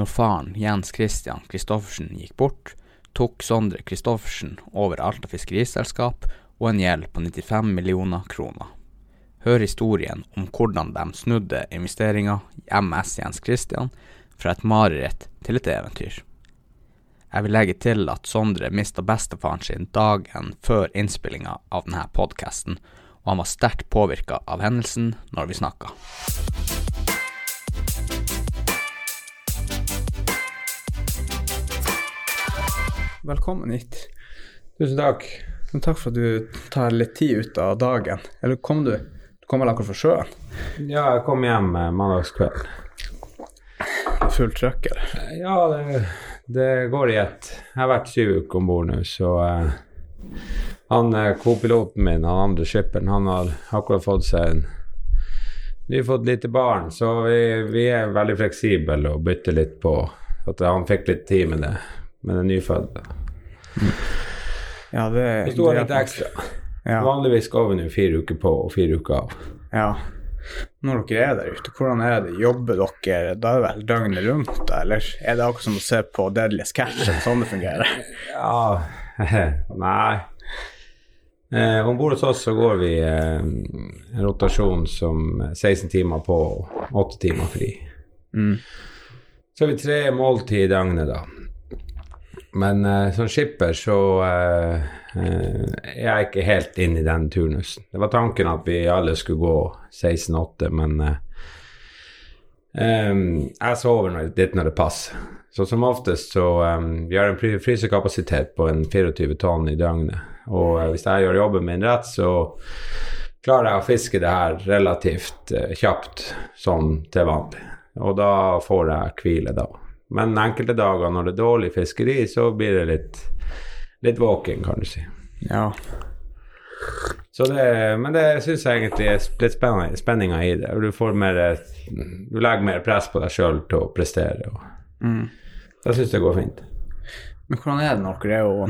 Når faren Jens Christian Christoffersen gikk bort, tok Sondre Christoffersen over Alta Fiskeriselskap og en gjeld på 95 millioner kroner. Hør historien om hvordan de snudde investeringa MS Jens Christian fra et mareritt til et eventyr. Jeg vil legge til at Sondre mista bestefaren sin dagen før innspillinga av denne podkasten, og han var sterkt påvirka av hendelsen når vi snakka. Velkommen hit. Tusen takk. Men takk for at du tar litt tid ut av dagen. Eller kom du? Du kom vel akkurat fra sjøen? Ja, jeg kom hjem eh, mandagskveld. Fullt trøkk, eller? Ja, det, det går i ett. Jeg har vært syv uker om bord nå, så uh, han eh, co-piloten min, han andre skipperen, han har akkurat fått seg en Vi har fått lite barn, så vi, vi er veldig fleksible og bytter litt på at han fikk litt tid med det, med den nyfødte. Ja, det Det sto litt ekstra. Ja. Vanligvis går vi nå fire uker på og fire uker av. ja. Når dere er der ute, hvordan er det? Jobber dere da er det vel døgnet rundt. Eller er det akkurat som å se på Deadly Sketch, sånn det fungerer? Ja Nei. Eh, Om bord hos oss så går vi eh, en rotasjon som 16 timer på og 8 timer fri. Mm. Så har vi tre måltid i døgnet, da. Men uh, som skipper så uh, jeg er jeg ikke helt inne i den turnusen. Det var tanken at vi alle skulle gå 16-8, men eh, jeg sover når, litt når det passer. Så som oftest så um, Vi har en fry- frysekapasitet på en 24 tonn i døgnet. Og hvis jeg gjør jobben min rett, så klarer jeg å fiske det her relativt kjapt, sånn til vanlig. Og da får jeg hvile, da. Men enkelte dager når det er dårlig fiskeri, så blir det litt, litt våken, kan du si. Ja. Så det, men det syns jeg egentlig er litt spenninga i det. Du får mer Du legger mer press på deg sjøl til å prestere. og Mm. Jeg syns det går fint. Men hvordan er det når dere er jo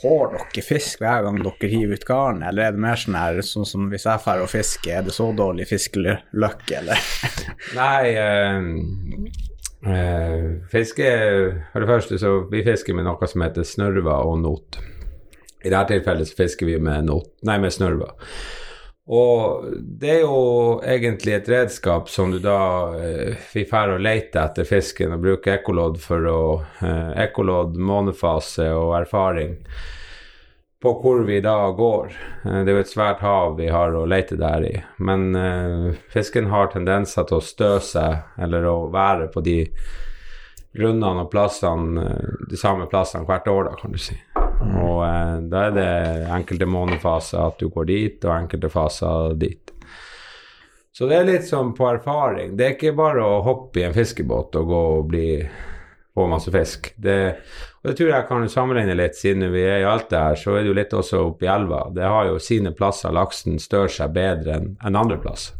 Får dere fisk hver gang dere hiver ut garn, eller er det mer sånn her sånn som hvis jeg drar og fisker, er det så dårlig fiskeløkke, eller? Nei eh, Fiske For det første, så vi fisker med noe som heter snurva og not. I dette tilfellet så fisker vi med, not, nei, med snørver. Og det er jo egentlig et redskap som du da eh, Vi drar og leter etter fisken og bruker ekkolodd for å eh, Ekkolodd, månefase og erfaring på hvor vi da går. Eh, Det er jo et svært hav vi har å lete der i. Men uh, fisken har tendenser til å stø seg, eller å være på de grunnene og plassene, eh, de samme plassene hvert år, da, kan du si. Og eh, da er det enkelte månefaser at du går dit, og enkelte faser dit. Så det er litt som på erfaring. Det er ikke bare å hoppe i en fiskebåt og gå og bli få masse fisk. Det, og det tror jeg kan sammenligne litt, siden vi er i Alta her, så er det jo litt også oppe i elva. Det har jo sine plasser laksen stør seg bedre enn en andre plasser.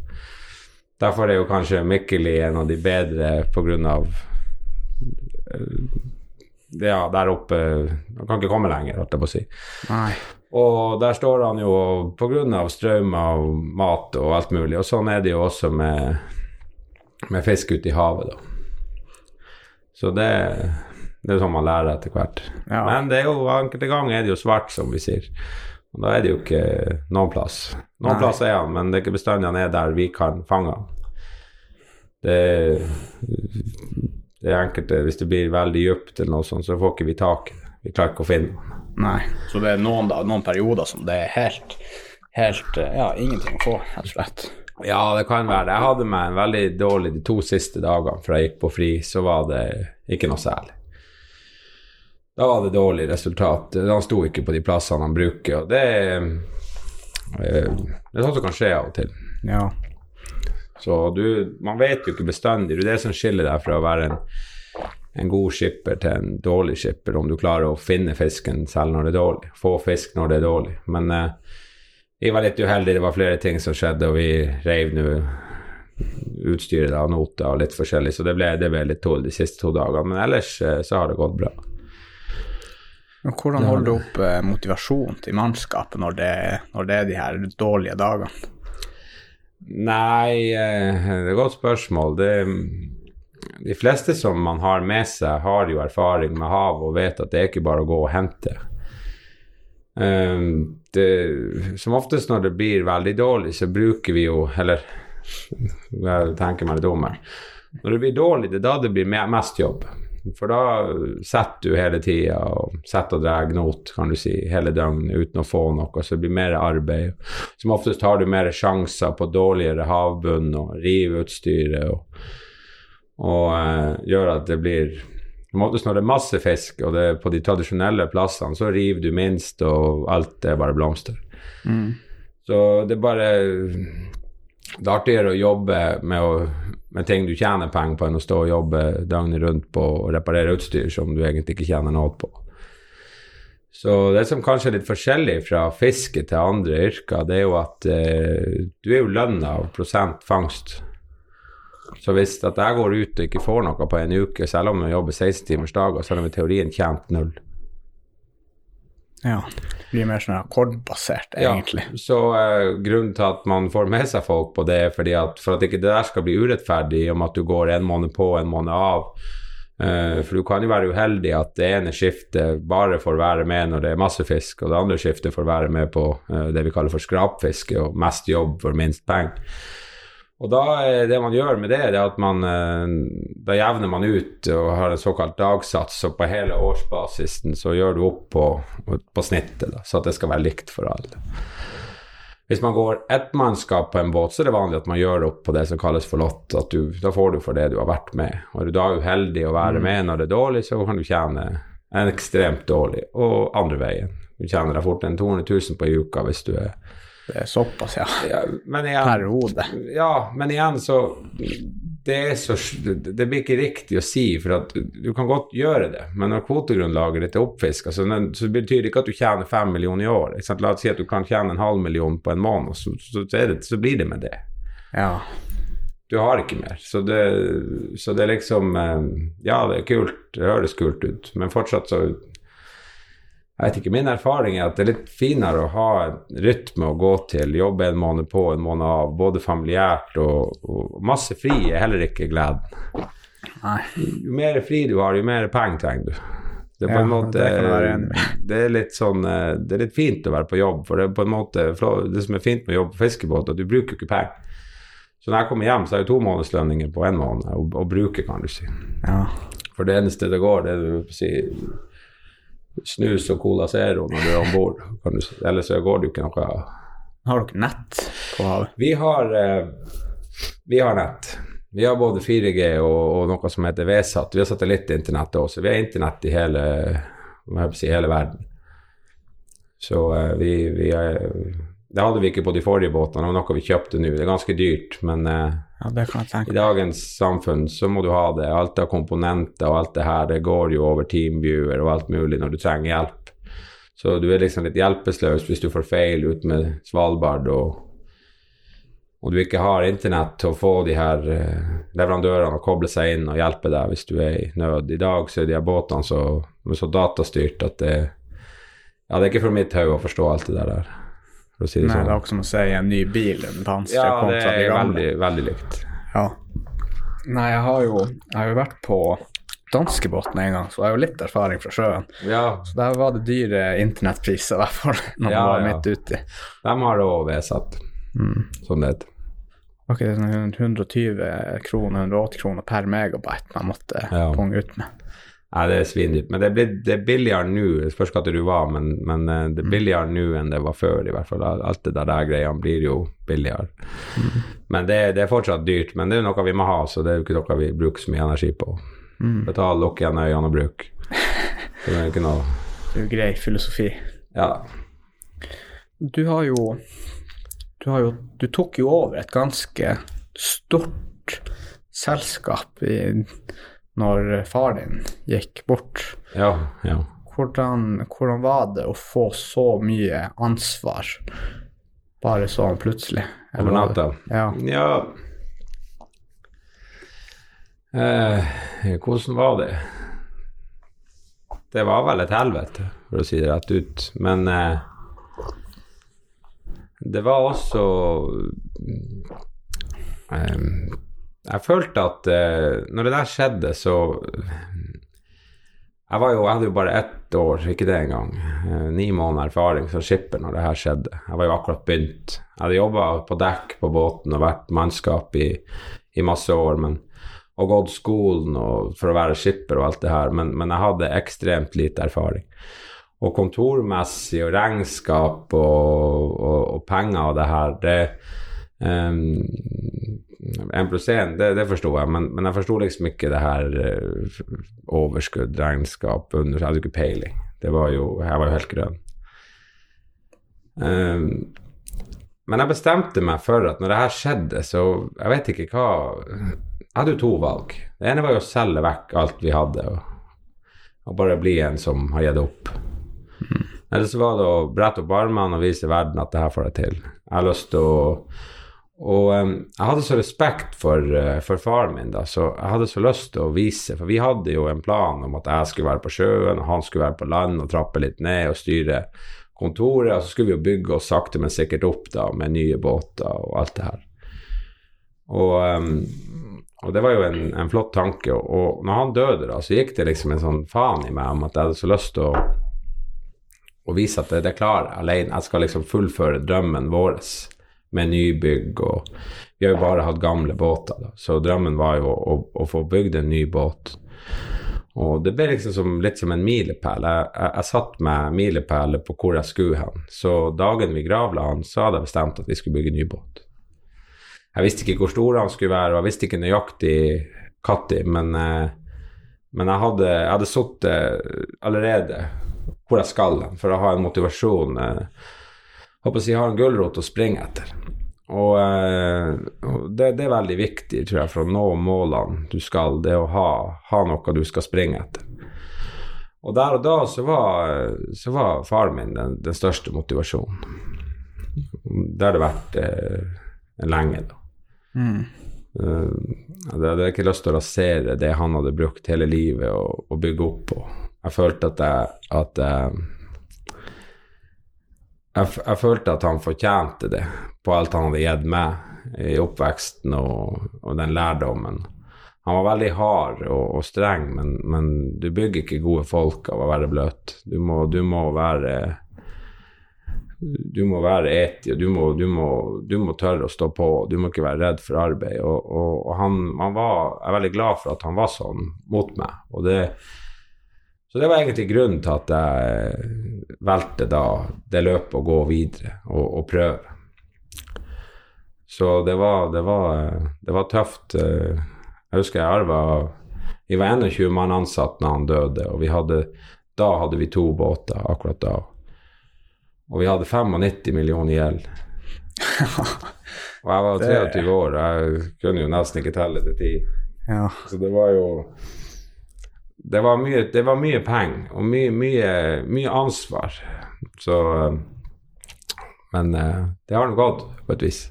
Derfor er jo kanskje Mikkeli en av de bedre av eh, Ja, der oppe Han kan ikke komme lenger, holdt jeg på å si. Nei. Og der står han jo pga. strøm av mat og alt mulig. Og sånn er det jo også med, med fisk ute i havet, da. Så det, det er jo sånn man lærer etter hvert. Ja. Men det er jo enkelte ganger er det jo svart, som vi sier. Og da er det jo ikke noen plass. Noen Nei. plass er han, men det er ikke bestandig han er der vi kan fange han. Det, det er enkelte Hvis det blir veldig dypt eller noe sånt, så får ikke vi tak i det. Vi klarer ikke å finne han. Nei. Så det er noen, da, noen perioder som det er helt, helt eh, Ja, ingenting å få, rett og slett. Ja, det kan være det. Jeg hadde meg en veldig dårlig de to siste dagene før jeg gikk på fri, så var det ikke noe særlig. Da var det dårlig resultat. Han sto ikke på de plassene han bruker, og det eh, Det er sånt som kan skje av og til. Ja. Så du Man vet jo ikke bestandig. Det er det som skiller deg fra å være en, en god skipper til en dårlig skipper, om du klarer å finne fisken selv når det er dårlig. Få fisk når det er dårlig. Men eh, vi var litt uheldige, det var flere ting som skjedde, og vi reiv nå utstyret av noter og litt forskjellig, så det ble, det ble litt tull de siste to dagene. Men ellers eh, så har det gått bra. Men hvordan holder du opp eh, motivasjonen til mannskapet når det, når det er de her dårlige dagene? Nei, eh, det er et godt spørsmål. Det, de fleste som man har med seg, har jo erfaring med hav og vet at det er ikke bare å gå og hente. Um, det, som oftest når det blir veldig dårlig, så bruker vi jo Eller jeg tenker meg litt om her. Når det blir dårlig, det er da det blir mest jobb. For da sitter du hele tida og sitter og drar not, kan du si, hele døgnet uten å få noe, så det blir mer arbeid. Som oftest har du mer sjanser på dårligere havbunn og rive utstyret og, og eh, gjør at det blir som oftest når det er masse fisk, og det er på de tradisjonelle plassene, så river du minst, og alt er bare blomster. Mm. Så det er bare Det er artigere å jobbe med, å, med ting du tjener penger på, enn å stå og jobbe døgnet rundt på å reparere utstyr som du egentlig ikke tjener noe på. Så det som kanskje er litt forskjellig fra fiske til andre yrker, det er jo at eh, du er jo lønna av prosent fangst. Så hvis at jeg går ut og ikke får noe på en uke, selv om jeg jobber 16 timers dager, så har jeg i teorien tjent null. Ja. Blir mer sånn akkordbasert, egentlig. Ja, så eh, grunnen til at man får med seg folk på det, er fordi at for at ikke det der skal bli urettferdig om at du går en måned på, en måned av. Eh, for du kan jo være uheldig at det ene skiftet bare får være med når det er masse fisk, og det andre skiftet får være med på eh, det vi kaller for skrapfiske og mest jobb for minst penger. Og da er det man gjør med det, det er at man eh, Da jevner man ut og har en såkalt dagsats, og på hele årsbasisen så gjør du opp på, på snittet, da, så at det skal være likt for alle. Hvis man går ett mannskap på en båt, så er det vanlig at man gjør opp på det som kalles for lott. at du, Da får du for det du har vært med. Og er du da uheldig å være med når det er dårlig, så kan du tjene en ekstremt dårlig, og andre veien. Du tjener deg fort en 200 000 på ei uke hvis du er Det er såpass, ja. ja, men igjen, Per hode. ja, men igjen så det, er så det blir ikke riktig å si, for at du kan godt gjøre det, men når kvotegrunnlaget ditt er oppfiska, så, så betyr det ikke at du tjener fem millioner i år. La oss si at du kan tjene en halv million på en måned, så, så, så, det, så blir det med det. Ja. Du har ikke mer. Så det, så det er liksom eh, Ja, det er kult, det høres kult ut, men fortsatt så jeg vet ikke, Min erfaring er at det er litt finere å ha en rytme å gå til, jobbe en måned på, en måned av, både familiært og, og masse fri er heller ikke gleden. Nei. Jo mer fri du har, jo mer penger trenger du. Det er på Ja, en måte det det er litt sånn eh, Det er litt fint å være på jobb, for det er på en måte det som er fint med å jobbe på fiskebåt, at du bruker ikke penger. Så når jeg kommer hjem, så har det to månedslønninger på en måned å, å bruke, kan du si. Ja. For det eneste det går, det er du si, snus og Cola Zero når du er om bord. Ellers så går det jo ikke noe Har dere nett på havet? Vi har, eh, vi har nett. Vi har både 4G og, og noe som heter VSAT. Vi har satellittinternett også. Vi har internett i hele, si, hele verden. Så eh, vi, vi er, Det hadde vi ikke på de forrige båtene, det var noe vi kjøpte nå. Det er ganske dyrt, men eh, Ja, det kan jeg tenke I dagens samfunn så må du ha det. Alt av komponenter og alt det her, det går jo over Teamviewer og alt mulig når du trenger hjelp. Så du er liksom litt hjelpeløs hvis du får feil ut med Svalbard og, og du ikke har internett til å få de her eh, leverandørene å koble seg inn og hjelpe deg hvis du er i nød. I dag så er de her båtene så, så datastyrt at det Ja, det er ikke for mitt hode å forstå alt det der. For å si det Nei, sånn. det er akkurat som å se en ny bil, en dansk Ja, det kontra er veldig, veldig likt. Ja. Nei, jeg har jo, jeg har jo vært på danskebåten en gang, så jeg har jo litt erfaring fra sjøen. Ja, Så der var det dyre internettpriser, i hvert fall, når Ja, man var midt uti. de har òg vedsatt, Mm. som det heter. Var ikke det sånn 120 kroner, 180 kroner per megabyte man måtte punge ut med? Nei, det er svindyrt. Men det er, blitt, det er billigere nå. Det spørs hva du var, men, men eh, det er billigere nå enn det var før, i hvert fall. Alt det der, der greiene blir jo billigere. Men det, det er fortsatt dyrt. Men det er jo noe vi må ha, så det er jo ikke noe vi bruker så mye energi på. Mm. Betal, lukk igjen øynene og bruk. Det er jo ikke noe Det er jo grei filosofi. Ja. Du har jo Du har jo Du tok jo over et ganske stort selskap i, når far din gikk bort. Ja. ja. Hvordan, hvordan var det å få så mye ansvar bare sånn plutselig? Over natta. Ja. Ja eh, Hvordan var det? Det var vel et helvete, for å si det rett ut. Men eh, det var også eh, jeg følte at uh, når det der skjedde, så jeg, var jo, jeg hadde jo bare ett år, ikke det engang, uh, ni måneder erfaring som skipper når det her skjedde. Jeg var jo akkurat begynt. Jeg hadde jobba på dekk på båten og vært mannskap i, i masse år, men, og gått skolen og, for å være skipper og alt det her, men, men jeg hadde ekstremt lite erfaring. Og kontormessig og regnskap og, og, og penger og det her, det Um, en pluss én, det, det forsto jeg, men, men jeg forsto liksom ikke det her uh, overskudd, regnskap, under, jeg hadde ikke peiling. Det var jo, jeg var jo helt grønn. Um, men jeg bestemte meg for at når det her skjedde, så Jeg vet ikke hva Jeg hadde jo to valg. Det ene var jo å selge vekk alt vi hadde, og, og bare bli en som har gitt opp. Mm. Eller så var det å brette opp armene og vise verden at det her får jeg til. Jeg har lyst til å og um, jeg hadde så respekt for, uh, for, faren min, da, så jeg hadde så lyst til å vise For vi hadde jo en plan om at jeg skulle være på sjøen, og han skulle være på land og trappe litt ned og styre kontoret. Og så skulle vi jo bygge oss sakte, men sikkert opp da med nye båter og alt det her. Og, um, og det var jo en, en, flott tanke. Og, og når han døde, da, så gikk det liksom en sånn faen i meg om at jeg hadde så lyst til å, å vise at det, det klarer alene. Jeg skal liksom fullføre drømmen vår med nybygg, og vi har jo bare hatt gamle båter, da. så drømmen var jo å, å, få bygd en ny båt. Og det ble liksom som, litt som en milepæl. Jeg, jeg, jeg satt med milepæler på hvor jeg skulle hen. Så dagen vi gravla han, så hadde jeg bestemt at vi skulle bygge en ny båt. Jeg visste ikke hvor stor han skulle være, og jeg visste ikke nøyaktig når, men, eh, men jeg hadde, jeg hadde sittet allerede hvor jeg skal hen, for å ha en motivasjon. Eh, håper si, har en gulrot å springe etter. Og, eh, og det, det, er veldig viktig tror jeg, for å nå målene du skal, det å ha, ha noe du skal springe etter. Og der og da så var, så var faren min den, den, største motivasjonen. Det har det vært eh, lenge, da. Mm. Uh, jeg hadde ikke lyst til å rasere det han hadde brukt hele livet å bygge opp på. Jeg følte at jeg, at jeg jeg, jeg, følte at han fortjente det på alt han hadde gitt meg i oppveksten og, og, den lærdommen. Han var veldig hard og, og streng, men, men, du bygger ikke gode folk av å være bløt. Du må, du må være du må være eti, du må, du, må, du må, tørre å stå på, du må ikke være redd for arbeid. Og, og, og han, han var, jeg er veldig glad for at han var sånn mot meg. Og det, så det var egentlig grunnen til at jeg valgte da det løpet å gå videre og, og prøve. Så det var, det var, det var tøft. Jeg husker jeg arva Vi var 21 mann ansatt når han døde, og vi hadde, da hadde vi to båter akkurat da. Og vi hadde 95 millioner gjeld. og jeg var 23 år, og jeg kunne jo nesten ikke telle til ti. Ja. Så det var jo det var mye, det var mye penger og mye, mye, mye, ansvar. Så Men eh, det har nå gått, på et vis.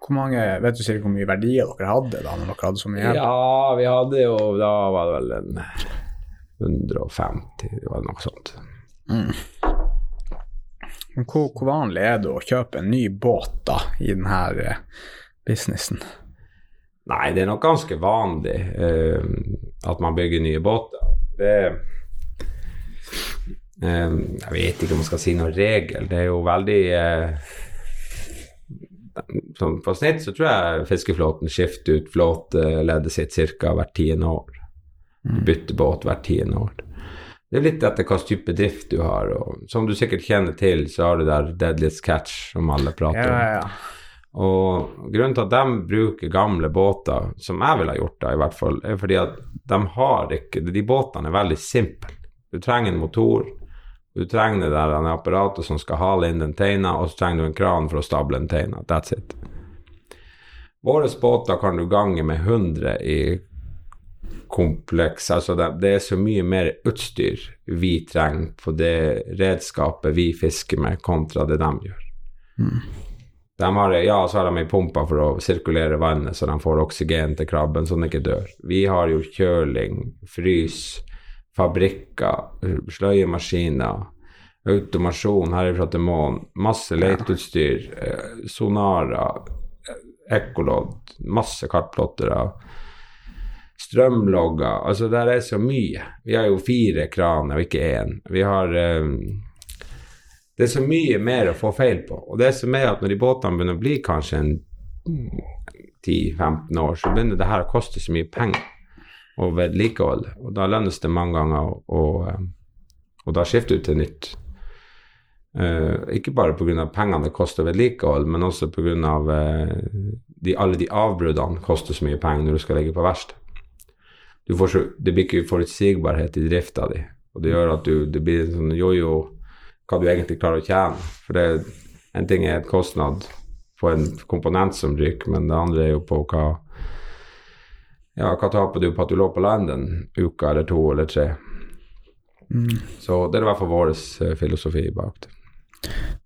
Hvor mange, Vet du hvor mye verdier dere hadde da når dere hadde så mye? hjelp? Ja, vi hadde jo Da var det vel en 150, det var noe sånt. Mm. Men hvor, hvor, vanlig er det å kjøpe en ny båt da i denne eh, businessen? Nei, det er nok ganske vanlig eh, at man bygger nye båter. Det eh, Jeg vet ikke om man skal si noen regel. Det er jo veldig eh, På snitt så tror jeg fiskeflåten skifter ut flåteleddet sitt ca. hvert tiende år. Mm. bytter båt hvert tiende år. Det er litt etter hva type drift du har. og Som du sikkert kjenner til, så har du der Deadliest Catch, som alle prater om. Ja, Ja, ja. Og grunnen til at de bruker gamle båter, som jeg ville ha gjort da i hvert fall, er fordi at de har ikke De båtene er veldig simple. Du trenger en motor, du trenger det der apparatet som skal hale inn den teina, og så trenger du en kran for å stable den teina. That's it. Våre båter kan du gange med 100 i kompleks. Altså det, det, er så mye mer utstyr vi trenger på det redskapet vi fisker med, kontra det de gjør. Mm. De har, ja, så har de ei pumpe for å sirkulere vannet, så de får oksygen til krabben så den ikke dør. Vi har jo kjøling, frys, fabrikker, sløyemaskiner, automasjon herifra til månen, masse leteutstyr, eh, sonarer, ekkolodd, masse kartplottere, strømlogger Altså, der er så mye. Vi har jo fire kraner og ikke én. Vi har eh, Det er så mye mer å få feil på. Og det som er at når de båtene begynner å bli kanskje en 10-15 år, så begynner det her å koste så mye penger å vedlikeholde. Og da lønnes det mange ganger å, å, eh, da skifter ut til nytt. Uh, ikke bare pga. pengene det koster vedlikehold, men også pga. Uh, de, alle de avbruddene koster så mye penger når du skal ligge på verksted. Det blir ikke forutsigbarhet i drifta di, og det gjør at du, det blir en sånn jojo hva du egentlig klarer å tjene. For det, en ting er et kostnad på en komponent som ryker, men det andre er jo på hva ja, hva taper du på at du lå på land en uke eller to eller tre? Mm. Så det er i hvert fall vår uh, filosofi bak det.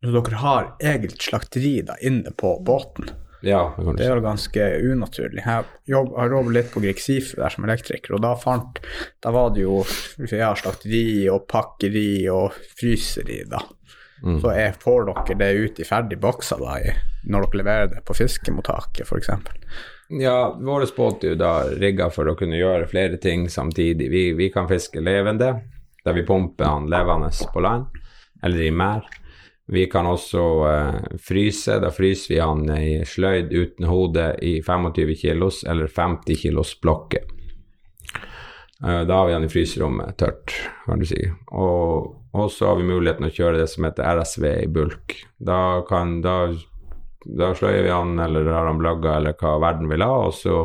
Når dere har eget slakteri da inne på båten, ja, det, er jo ganske unaturlig. Jeg jobb, har jobbet litt på Grieg Sifu der som elektriker, og da, fant, da var det jo ja, slakteri og pakkeri og fryseri, da. Mm. Så jeg, får dere det ut i ferdig bokser da, når dere leverer det på fiskemottaket, f.eks.? Ja, vår båt er jo da rigga for å kunne gjøre flere ting samtidig. Vi, vi kan fiske levende, der vi pumper han levende på land, eller i merd. Vi kan også eh, fryse. Da fryser vi han i sløyd uten hode i 25 kilos eller 50 kilos blokker. Eh, da har vi han i fryserommet tørt, kan du si. Og så har vi muligheten å kjøre det som heter RSV i bulk. Da, kan, da, da sløyer vi han, eller har han blagga, eller hva verden vil ha, og så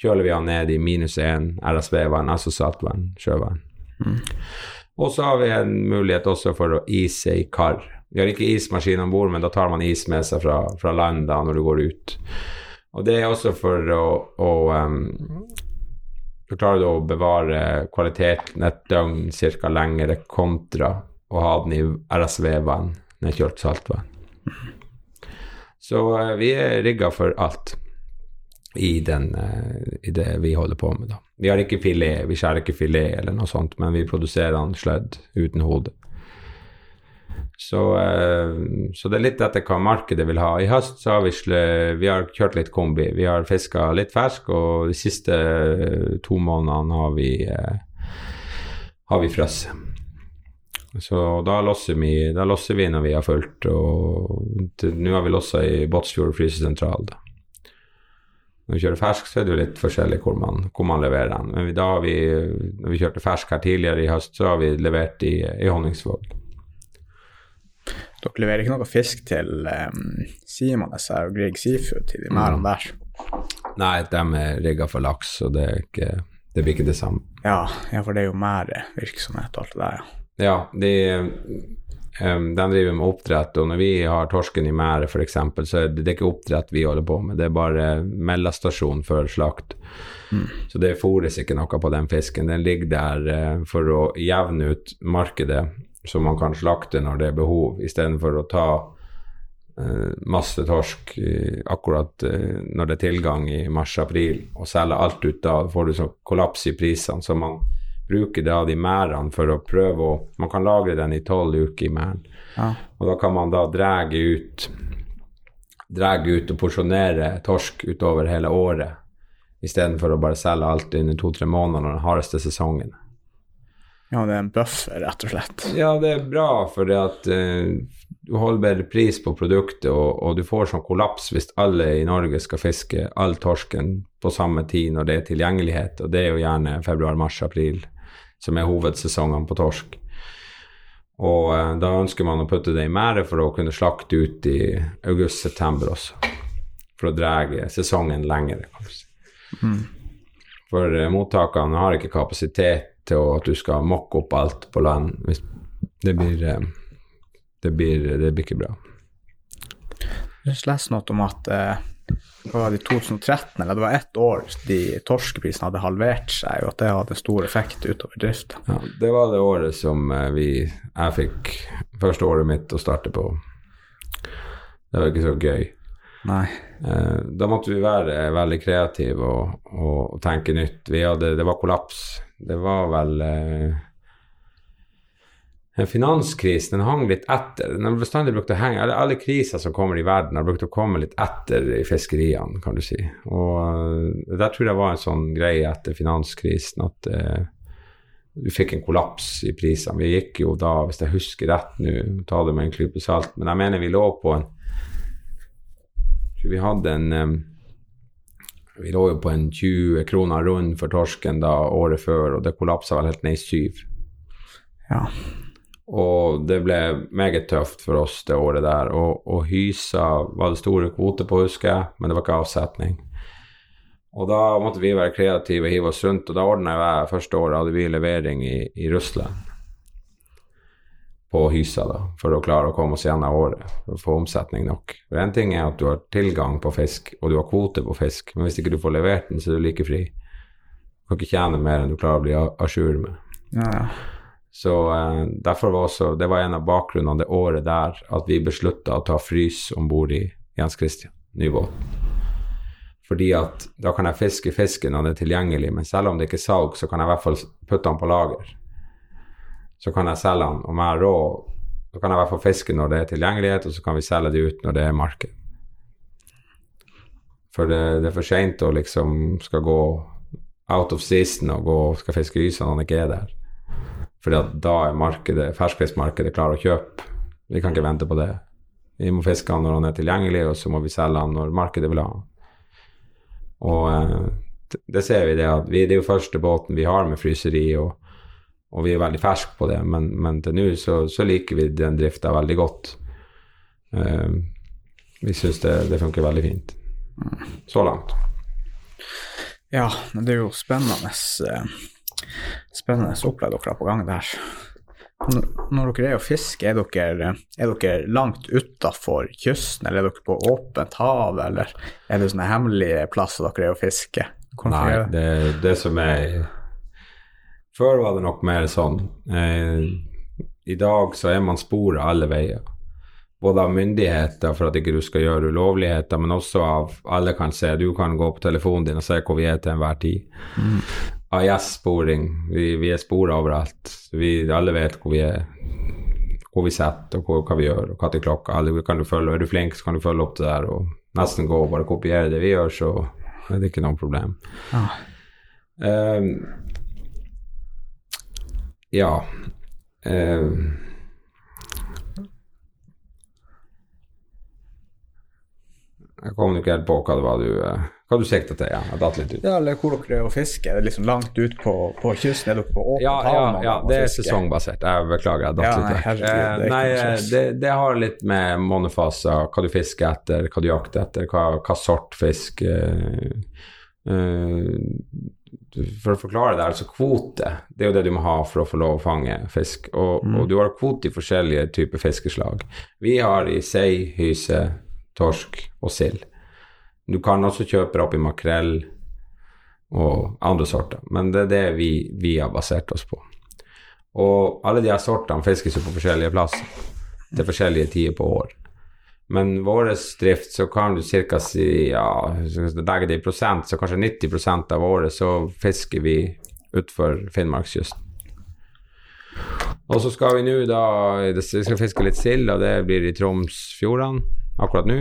kjøler vi han ned i minus 1 RSV-vann, altså saltvann, sjøvann. Mm. Og så har vi en mulighet også for å ise i kar. Vi har ikke ismaskin om bord, men da tar man is med seg fra, fra land da når du går ut. Og det er også for å, å um, for klarer å bevare kvaliteten et døgn ca. lengre kontra å ha den i RSV-vann, nedkjølt saltvann. Så uh, vi er rigga for alt i, den, uh, i, det vi holder på med, da. Vi har ikke filet, vi skjærer ikke filet eller noe sånt, men vi produserer den slødd uten hode. Så, eh, så, det er litt etter hva markedet vil ha. I høst så har vi, vi har kjørt litt kombi. Vi har fiska litt fersk, og de siste eh, to månedene har vi, eh, vi frosset. Så da losser, vi, da losser vi når vi har fulgt, og nå har vi lossa i Båtsfjord frysesentral. Da. Når vi kjører fersk, så er det jo litt forskjellig hvor man, hvor man leverer den. Men da har vi, når vi kjørte fersk her tidligere i høst, så har vi levert i, i Honningsvåg. Dere leverer ikke noe fisk til um, Simones og Grieg Seafood, til de merdene mm. der? Nei, de er rigga for laks, så det, ikke, det, blir ikke det samme. Ja, ja for det er jo mer virksomhet og alt det der, ja. Ja, de, um, de driver med oppdrett, og når vi har torsken i merdet f.eks., så er det, ikke oppdrett vi holder på med, det er bare mellomstasjon før slakt. Mm. Så det fôres ikke noe på den fisken. Den ligger der uh, for å jevne ut markedet som man kan slakte når det er behov, istedenfor å ta eh, masse torsk i, akkurat eh, når det er tilgang i mars-april, og selge alt ut da. får du sånn kollaps i prisene. Så man bruker da de merdene for å prøve å Man kan lagre den i tolv uker i merden. Ja. Og da kan man da dra ut ut og porsjonere torsk utover hele året, istedenfor å bare selge alt under to-tre måneder når den hardeste sesongen. Ja, det er en buffer, rett og slett. Ja, det er bra, for at uh, du holder bedre pris på produktet, og, og, du får sånn kollaps hvis alle i Norge skal fiske all torsken på samme tid når det er tilgjengelighet, og det er jo gjerne februar, mars, april som er hovedsesongene på torsk. Og uh, da ønsker man å putte det i merdet for å kunne slakte ut i august-september også. For å dra sesongen lenger. Mm. For uh, mottakene har ikke kapasitet til at du skal mokke opp alt på land. Det blir, eh, det blir, det blir ikke bra. Jeg leste noe om at var det i 2013, eller det var ett år de torskeprisene hadde halvert seg, og at det hadde stor effekt utover drifta. Ja, det var det året som eh, vi, jeg fikk første året mitt å starte på. Det var ikke så gøy. Nei. Da måtte vi være veldig kreative og, og tenke nytt. Hadde, det var kollaps det var vel eh, finanskrisen den hang litt etter. Den har bestandig brukt å henge, alle, alle kriser som kommer i verden, har brukt å komme litt etter i fiskeriene, kan du si. Og uh, der tror jeg var en sånn greie etter finanskrisen at eh, vi fikk en kollaps i prisene. Vi gikk jo da, hvis jeg husker rett nå, ta det med en klype salt, men jeg mener vi lå på en Vi hadde en um, vi lå jo på en 20 kroner rund for torsken da året før, og det kollapsa vel helt ned i syv. Ja. Og det ble meget tøft for oss det året der. Og, og hysa var det store kvoter på, husker jeg, men det var ikke avsetning. Og da måtte vi være kreative og hive oss rundt, og da ordna jeg første året hadde vi levering i, i Russland. På hysa, da, for å klare å komme oss gjennom året, for å få omsetning nok. For Én ting er at du har tilgang på fisk, og du har kvote på fisk, men hvis ikke du får levert den, så er du like fri. Du kan ikke tjene mer enn du klarer å bli a jour med. Ja, ja. Så eh, derfor var også, Det var en av bakgrunnene det året der at vi beslutta å ta frys om bord i Jens Christian, ny. Fordi at da kan jeg fiske fisken når den er tilgjengelig, men selv om det ikke er salg, så kan jeg i hvert fall putte den på lager. Så kan jeg selge den. Om jeg har råd, så kan jeg i hvert fall fiske når det er tilgjengelighet, og så kan vi selge det ut når det er marked. For det, det er for seint å liksom skal gå out of season og gå skal fiske ys når han ikke er der. At da er markedet, ferskfiskmarkedet klar å kjøpe. Vi kan ikke vente på det. Vi må fiske han når han er tilgjengelig, og så må vi selge han når markedet vil ha han. Og eh, det ser vi det at vi, det er jo første båten vi har med fryseri, og, og vi er veldig ferske på det, men, men til nå så, så, liker vi den drifta veldig godt. Uh, vi syns det, det, funker veldig fint. Så langt. Ja, det er jo spennende. Uh spennende opplegg dere har på gang der. Når dere er og fisker, er dere, er dere langt utafor kysten, eller er dere på åpent hav, eller er det sånne hemmelige plasser dere er og fisker? Nei, det, det som er Før var det nok mer sånn. Eh, I dag så er man sporet alle veier. Både av myndigheter for at ikke du skal gjøre ulovligheter, men også av alle kan se. Du kan gå på telefonen din og se hvor vi er til enhver tid. Mm. AIS-sporing. Vi, vi, er spora overalt. Vi, alle vet hvor vi er, hvor vi sitter og hvor, hva vi gjør, og når klokka alle, kan du følge, Er du flink, så kan du følge opp det der og nesten gå og bare kopiere det vi gjør, så er det ikke noe problem. Ah. Um, ja. eh, jeg kom ikke helt på hva det var du uh, hva du sikta til? Ja, jeg datt litt ut. Ja, eller hvor dere er og fisker? Er det liksom langt ut på, på kysten? Er dere på åpen ja, ja, ja, det er sesongbasert. Jeg beklager, jeg datt ja, litt ut. Eh, nei, det, det, har litt med månefaser, hva du fisker etter, hva du jakter etter, hva, hva sort fisk uh, uh, For å forklare det, altså kvote, det er jo det du må ha for å få lov å fange fisk. Og, mm. og du har kvote i forskjellige typer fiskeslag. Vi har i sei, hyse, torsk og sild. Du kan også kjøpe det opp i makrell og andre sorter, men det er det vi, vi har basert oss på. Og alle de her sortene fiskes jo på forskjellige plasser til forskjellige tider på år. Men vår drift så kan du ca. si ja, legge det i prosent, så kanskje 90 av året så fisker vi utfor Finnmarkskysten. Og så skal vi nå da Vi skal fiske litt sild, og det blir i Tromsfjordene akkurat nå.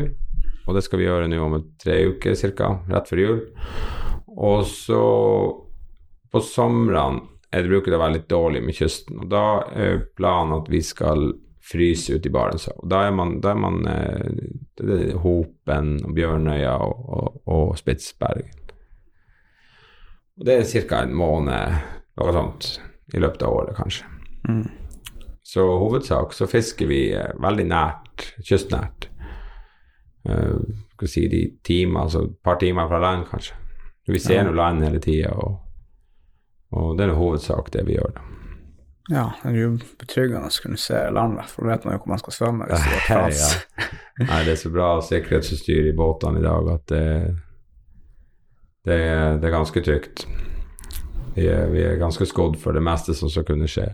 Og det skal vi gjøre nå om tre uker ca., rett før jul. Og så på somrene bruker det å være litt dårlig med kysten. Og da er planen at vi skal fryse ute i Barentshavet. Da er man, da er man eh, er Hopen og Bjørnøya og, og, og Spitsbergen. Og det er ca. en måned, noe sånt, i løpet av året, kanskje. Mm. Så hovedsak så fisker vi eh, veldig nært, kystnært uh, si de timer, altså et par timer fra land, kanskje. Vi ser ja. land hele tida, og, og, det er hovedsak det vi gjør. da. Ja, det er jo betryggende å kunne se land, for da vet man jo hvor man skal svømme. Hvis det er ja. Nei, det er så bra sikkerhetsutstyr i båtene i dag at det, det, er, det er ganske trygt. Vi er, vi er, ganske skodd for det meste som skal kunne skje.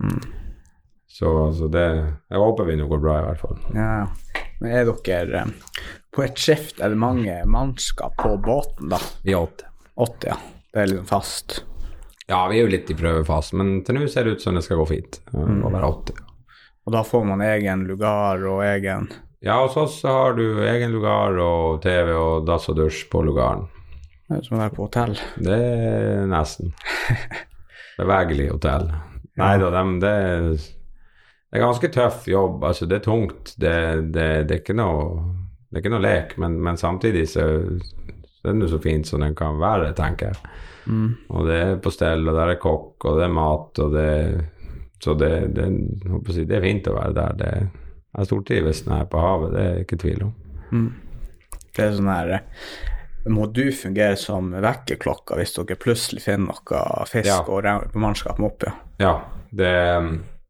Mm. Så altså det Jeg håper vi nå går bra, i hvert fall. Ja, men er dere eh, På et skift er det mange mannskap på båten, da? Vi er åtte. Åtte, ja. Det er liksom fast. Ja, vi er jo litt i prøvefasen, men til nå ser det ut som det skal gå fint. Mm. Være 80. Og da får man egen lugar og egen Ja, hos oss har du egen lugar og TV og dass og dusj på lugaren. det er Som å være på hotell. Det er nesten. Bevegelig hotell. Nei da, dem, det, er- det er ganske tøff jobb. Altså, det er tungt. Det, det, det, er ikke noe, det er ikke noe lek, men, men samtidig så, så er det så fint som den kan være, tenker jeg. Mm. Og det er på stell, og der er kokk, og det er mat, og det Så det, det, jeg det er fint å være der. Det, jeg stortrives når jeg er på havet, det er jeg ikke tvil om. Mm. Det er sånn her Må du fungere som vekkerklokka hvis dere plutselig finner noe fisk Ja. og mannskap må opp? Ja. Ja, det,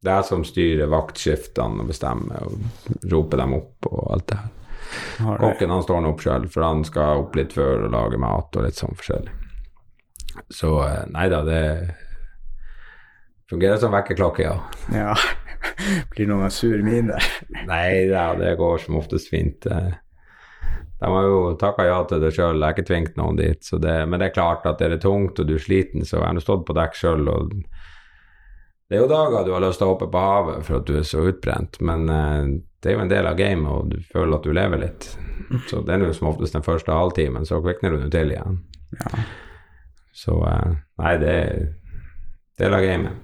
det er jeg som styrer vaktskiftene og bestemmer og roper dem opp og alt det her. Kokken han står nå opp sjøl, for han skal opp litt før og lage mat og litt sånn forskjellig. Så eh, nei da, det fungerer som vekkerklokke, ja. Ja. Blir noen sur miner? Nei da, det går som oftest fint. Eh, De har jo takka ja til det sjøl, jeg har ikke tvingt noen dit. Så det, men det er klart at er det tungt og du er sliten, så jeg har nå stått på dekk sjøl. Det er jo dager du har lyst til å hoppe på havet for at du er så utbrent, men eh, det er jo en del av gamet, og du føler at du lever litt. Så det er jo som oftest den første halvtimen, så kvikner du nå til igjen. Ja. Så eh, nei, det er jeg av med.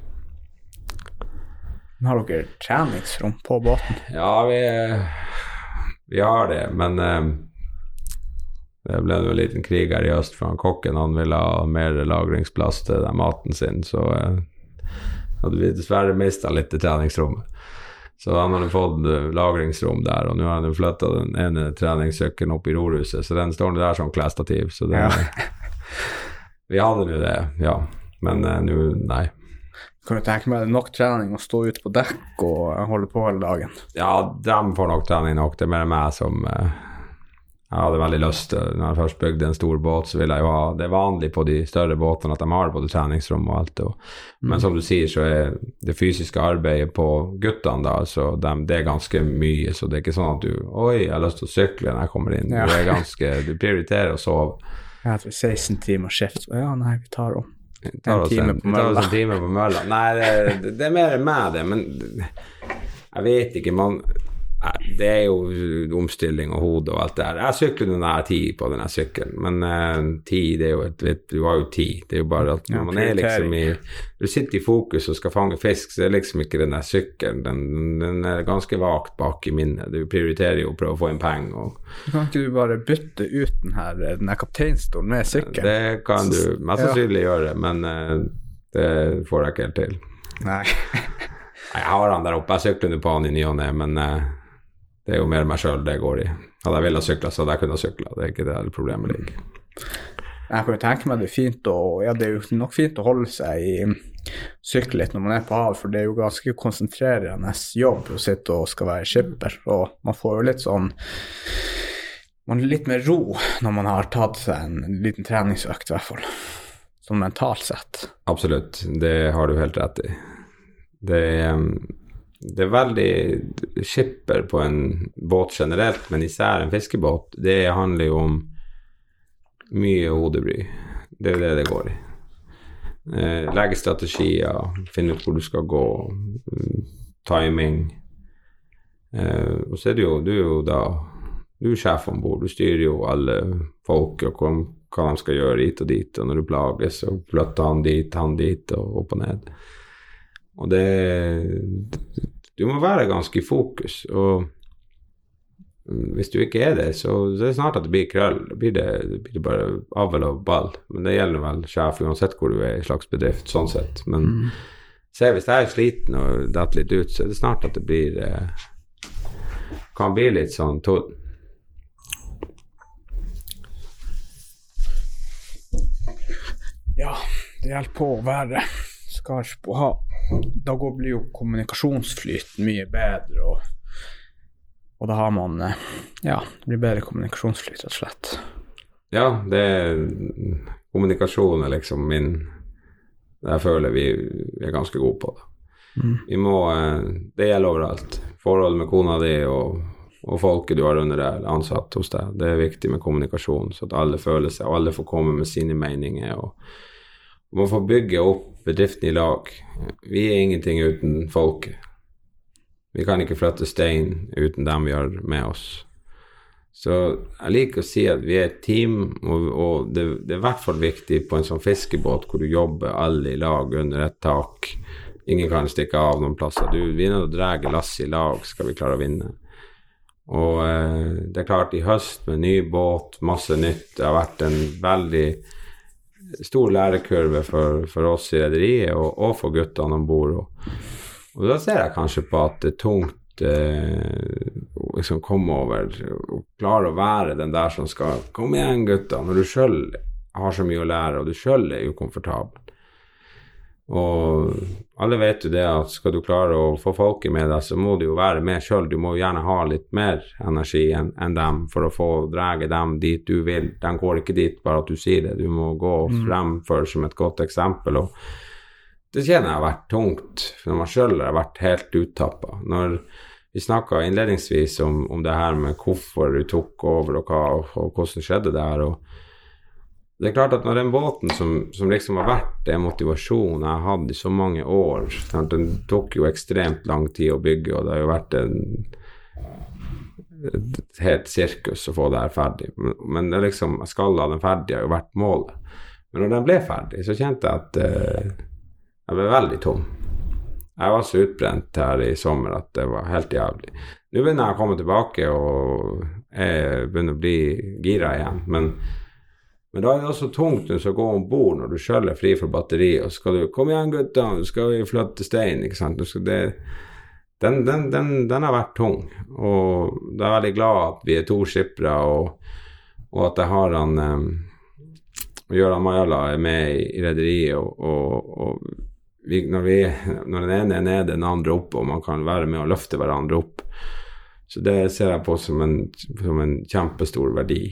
Har dere treningsrom på båten? Ja, vi, vi har det, men eh, det ble en liten krig her i øst, for han kokken han ville ha mer lagringsplass til den maten sin, så eh, hadde vi dessverre mista litt i treningsrommet. Så han hadde fått eh, lagringsrom der, og nå har han jo flytta den ene treningssykkelen opp i rorhuset, så den står der som klesstativ. Så det, Ja. vi hadde nå det, ja. Men uh, nå, nei. Kan du tenke meg det nok trening å stå ute på dekk og holde på hele dagen? Ja, dem får nok trening nok. Det er mer meg som uh, Jeg hadde veldig lyst til Når jeg først bygde en stor båt, så ville jeg jo ha Det er vanlig på de større båtene at de har både treningsrom og alt. Og, Men som du sier, så er det fysiske arbeidet på guttene da, så de, det er ganske mye. Så det er ikke sånn at du Oi, jeg har lyst til å sykle når jeg kommer inn. Ja. Du er ganske Du prioriterer å sove. Jeg har 16 timer skift. Ja, nei, vi tar om. Vi tar oss en, en time på mølla. Nei, det, det er mer med det, men jeg vet ikke. Man, det er jo omstilling og hode og alt det der. Jeg sykler når jeg har ti på denne sykkelen, men uh, ti, det er jo et vet, Du har jo ti. Det er jo bare at Ja, man er liksom i Du sitter i fokus og skal fange fisk, så er liksom ikke den der sykkelen. Den, den er ganske vagt bak i minnet. Du prioriterer jo å prøve å få inn penger. og Kan ikke du bare bytte ut den her, den her kapteinstolen med sykkel? Det kan du mest Ja. gjøre, men uh, det får jeg ikke helt til. Nei. Jeg har han der oppe, jeg sykler nå på han i ny og ne, men eh, det er jo mer meg sjøl det går i. Hadde jeg villet sykle, så hadde jeg kunnet sykle. Det er ikke der problemet ligger. Jeg kan jo tenke meg det er fint å Ja, det er jo nok fint å holde seg i sykle litt når man er på havet, for det er jo ganske konsentrerende jobb å sitte og skal være skipper, og man får jo litt sånn Man er litt mer ro når man har tatt seg en liten treningsøkt, i hvert fall. Sånn mentalt sett. Absolutt, det har du helt rett i. Det er, det er veldig skipper på en båt generelt, men især en fiskebåt. Det handler jo om mye hodebry. Det er det det går i. Eh, legge strategier, finne ut hvor du skal gå, mm, timing. Eh, og så er det jo, du er jo da du er sjef om bord, du styrer jo alle folk og hva, hva de skal gjøre hit og dit, og når du plages, så flytter han dit, han dit, og opp og ned. Og det Du må være ganske i fokus, og mm, hvis du ikke er det, så så er det snart at det blir krøll. Da blir det, det blir bare avl og ball. Men det gjelder vel sjef uansett hvor du er i slags bedrift, sånn sett. Men se, hvis jeg er sliten og detter litt ut, så er det snart at det blir eh, Kan bli litt sånn tull. Ja, det hjelper på å være skarp og ha Da går, blir jo kommunikasjonsflyten mye bedre, og, og da har man eh, Ja, det blir bedre kommunikasjonsflyt, rett og slett. Ja, det er Kommunikasjon er liksom min Jeg føler vi, vi er ganske gode på det. Vi må eh, Det gjelder overalt. Forholdet med kona di og, og folket du har under deg, eller ansatt hos deg. Det er viktig med kommunikasjon, så at alle føler seg, og alle får komme med sine meninger. og Man får bygge opp bedriften i lag. Vi er ingenting uten folket. Vi kan ikke flytte stein uten dem vi har med oss. Så jeg liker å si at vi er et team, og, og det, det, er i hvert fall viktig på en sånn fiskebåt hvor du jobber alle i lag under et tak. Ingen kan stikke av noen plasser. Du vinner og drar lasset i lag, skal vi klare å vinne. Og eh, det er klart, i høst med ny båt, masse nytt, det har vært en veldig stor lærekurve for, for oss i rederiet og, og, for guttene om bord. Og, og da ser jeg kanskje på at det er tungt eh, liksom komme over og klare å være den der som skal Kom igjen, gutter, når du sjøl har så mye å lære, og du sjøl er ukomfortabel. Og alle vet jo det at skal du klare å få folket med deg, så må du jo være med sjøl. Du må jo gjerne ha litt mer energi enn en dem for å få drage dem dit du vil. De går ikke dit bare at du sier det, du må gå mm. fremfor som et godt eksempel. og det kjenner jeg har vært tungt, for man sjøl har vært helt uttappa. Når vi snakka innledningsvis om, om, det her med hvorfor du tok over og hva, og, og hvordan skjedde det her. og det er klart at når den båten som, som liksom har vært den motivasjonen jeg har hatt i så mange år Den tok jo ekstremt lang tid å bygge, og det har jo vært en, et helt sirkus å få det her ferdig. Men, det liksom, jeg skal ha den ferdig, har jo vært målet. Men når den ble ferdig, så kjente jeg at uh, jeg ble veldig tom. Jeg var så utbrent her i sommer at det var helt jævlig. Nå begynner jeg å komme tilbake og jeg begynner å bli gira igjen. Men, men da er det også tungt å gå om bord når du sjøl er fri for batteri, og skal du 'Kom igjen, gutta, nå skal vi flytte stein', ikke sant. Det, den, den, den, den, har vært tung. Og da er jeg veldig glad at vi er to skippere, og, og, at jeg har han um, Gøran Majala er med i, rederiet, og, og, og vi, når, vi, når, den ene er nede, den andre oppe, og man kan være med og løfte hverandre opp. Så det ser jeg på som en, som en kjempestor verdi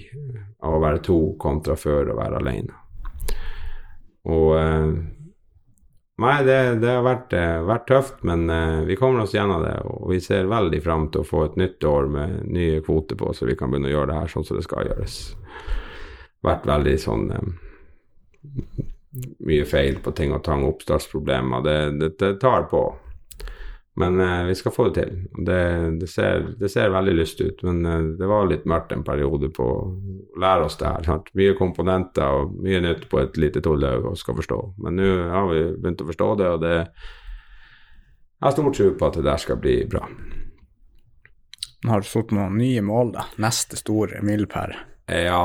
av å være to kontra før å være alene. Og eh, Nei, det, det har vært, eh, vært, tøft, men eh, vi kommer oss gjennom det. Og vi ser veldig fram til å få et nytt år med nye kvoter på, så vi kan begynne å gjøre det her sånn som det skal gjøres. Vært veldig sånn mye feil på ting og tang, oppstartsproblemer. Det, det, det tar på. Men eh, vi skal få det til. Det, det, ser, det, ser, veldig lyst ut, men eh, det var litt mørkt en periode på å lære oss det her. Sant? Mye komponenter og mye nytt på et lite tullhaug og skal forstå. Men nå har vi begynt å forstå det, og det jeg har stor tro på at det der skal bli bra. Har du satt noen nye mål, da? Neste store milepæl? Ja.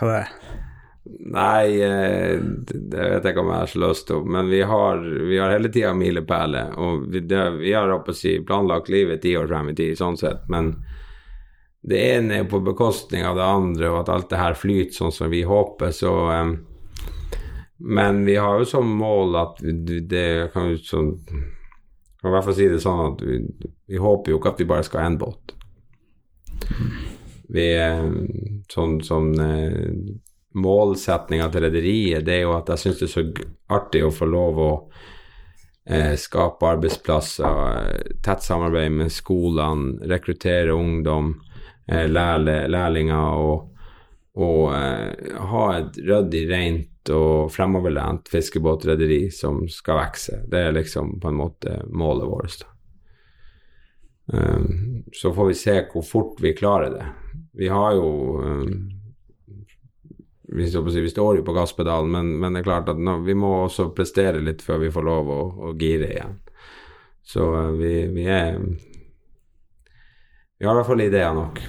Hva det er? Nei, eh, det vet jeg ikke om jeg har så lyst til. Men vi har, vi har hele tida milepæler. Og vi, det, vi har si, planlagt livet ti år frem i tid, sånn sett. Men det ene er på bekostning av det andre, og at alt det her flyter sånn som vi håper, så um, Men vi har jo som mål at det kan jo sånn kan i hvert fall si det sånn at vi, vi håper jo ikke at vi bare skal ha én båt. Vi er sånn som sånn, målsetninga til rederiet, det er jo at jeg syns det er så artig å få lov å eh, skape arbeidsplasser, eh, tett samarbeid med skolene, rekruttere ungdom, eh, lærle, lærlinger og, og eh, ha et ryddig, rent og fremoverlent fiskebåtrederi som skal vokse. Det er liksom på en måte målet vårt. Um, så får vi se hvor fort vi klarer det. Vi har jo um, vi, vi, står jo på gasspedalen, men, men, det er klart at nå, vi må også prestere litt før vi får lov å, å gire igjen. Så uh, vi, vi, er Vi har i hvert fall ideer nok.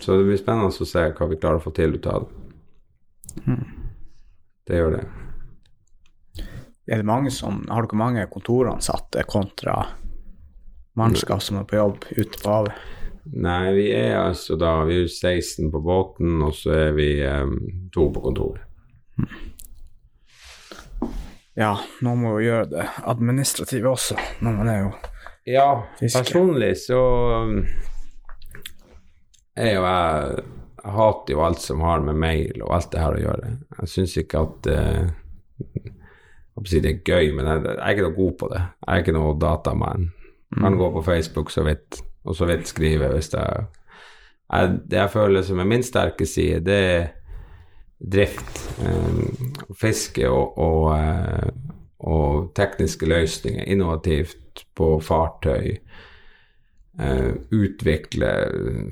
Så det blir spennende å se hva vi klarer å få til ut av det. Mm. Det gjør det. Er det mange som, har dere mange kontoransatte kontra mannskap som er på jobb ute på havet? Nei, vi er altså da Vi er 16 på båten, og så er vi um, to på kontoret. Ja, noen må jo gjøre det administrative også, når man er jo Ja, fisker. personlig så er jo jeg Jeg hater jo alt som har med mail og alt det her å gjøre. Jeg syns ikke at uh, si det er gøy, men jeg, jeg, er ikke noe god på det. Jeg er ikke noe datamann. Kan mm. gå på Facebook så vidt og så vidt skrive hvis jeg, jeg Det jeg føler som er min sterke side, det, er drift, eh, fiske og, og, eh, og, tekniske løsninger, innovativt på fartøy. Eh, utvikle,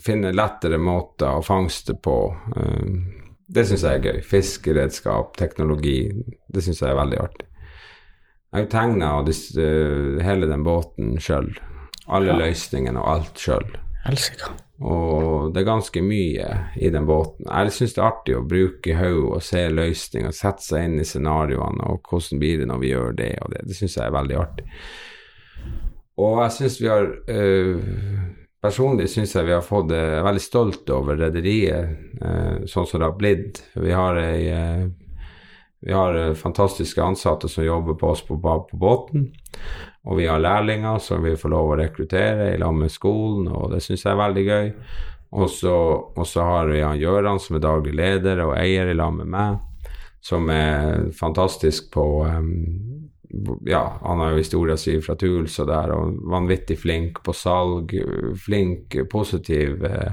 finne lettere måter å fangste på. Eh, det syns jeg er gøy. Fiskeredskap, teknologi. Det syns jeg er veldig artig. Jeg tegna hele den båten sjøl. Alle ja. løsningene og alt sjøl. Og det er ganske mye i den båten. Jeg syns det er artig å bruke hodet og se løsninger, sette seg inn i scenarioene og hvordan blir det når vi gjør det og det. Det syns jeg er veldig artig. Og jeg syns vi har øh, Personlig syns jeg vi har fått Jeg er veldig stolt over rederiet øh, sånn som det har blitt. Vi har ei øh, vi har fantastiske ansatte som jobber på oss på, på båten. Og vi har lærlinger som vi får lov å rekruttere i lag med skolen, og det syns jeg er veldig gøy. Og så har vi han Gjøran som er daglig leder og eier i lag med meg, som er fantastisk på um, Ja, han har jo historia si fra Tuls og der, og vanvittig flink på salg, flink, positiv uh,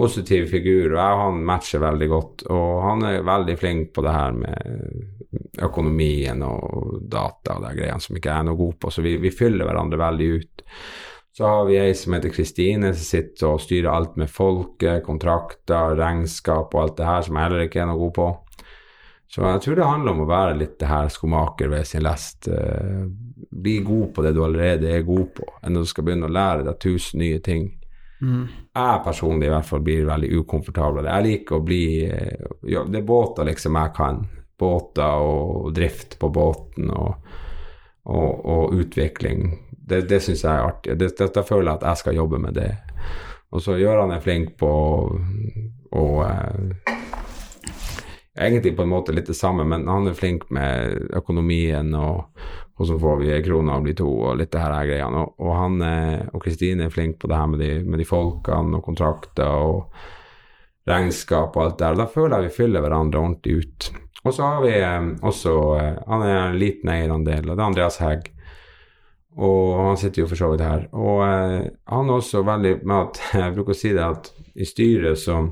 positiv figur, og jeg og han matcher veldig godt. Og han er veldig flink på det her med økonomien og data og de greiene som ikke jeg er noe god på, så vi, vi fyller hverandre veldig ut. Så har vi ei som heter Kristine, som sitter og styrer alt med folket, kontrakter, regnskap og alt det her, som jeg heller ikke er noe god på. Så jeg tror det handler om å være litt det her skomaker ved sin lest. Uh, bli god på det du allerede er god på, enn når du skal begynne å lære deg tusen nye ting. Mm. Jeg personlig i hvert fall blir veldig ukomfortabel. Jeg liker å bli eh, ja, Det er båter liksom jeg kan. Båter og drift på båten og, og, og utvikling. Det, det syns jeg er artig. Det, dette føler jeg at jeg skal jobbe med det. Og så gjør han er flink på å eh, Egentlig på en måte litt det samme, men han er flink med økonomien og så får vi ei krone og blir to, og litt det her greiene. Og, og han og Kristine er flink på det her med de, med de folkene og kontrakter og regnskap og alt det der. Da føler jeg vi fyller hverandre ordentlig ut. Og så har vi eh, også eh, Han er en liten eierandel, og det er Andreas Hegg. Og han sitter jo for så vidt her. Og eh, han er også veldig med at Jeg bruker å si det at i styret så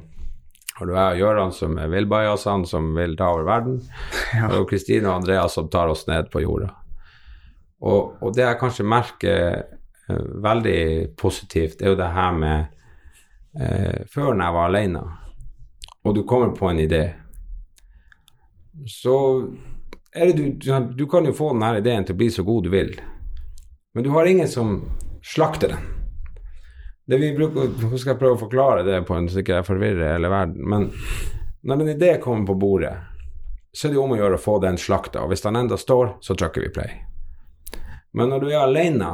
har du jeg og Gøran som er villbajasene som vil ta over verden, ja. og Kristine og Andreas som tar oss ned på jorda. Og, og, det jeg kanskje merker uh, veldig positivt, er jo det her med uh, Før når jeg var alene, og du kommer på en idé, så er det du Du kan jo få denne ideen til å bli så god du vil, men du har ingen som slakter den. Det vi bruker, Nå skal jeg prøve å forklare det på en så ikke jeg forvirrer hele verden. Men når en idé kommer på bordet, så er det jo om å gjøre å få den slakta. Og hvis den enda står, så trykker vi play. Men når du er alene,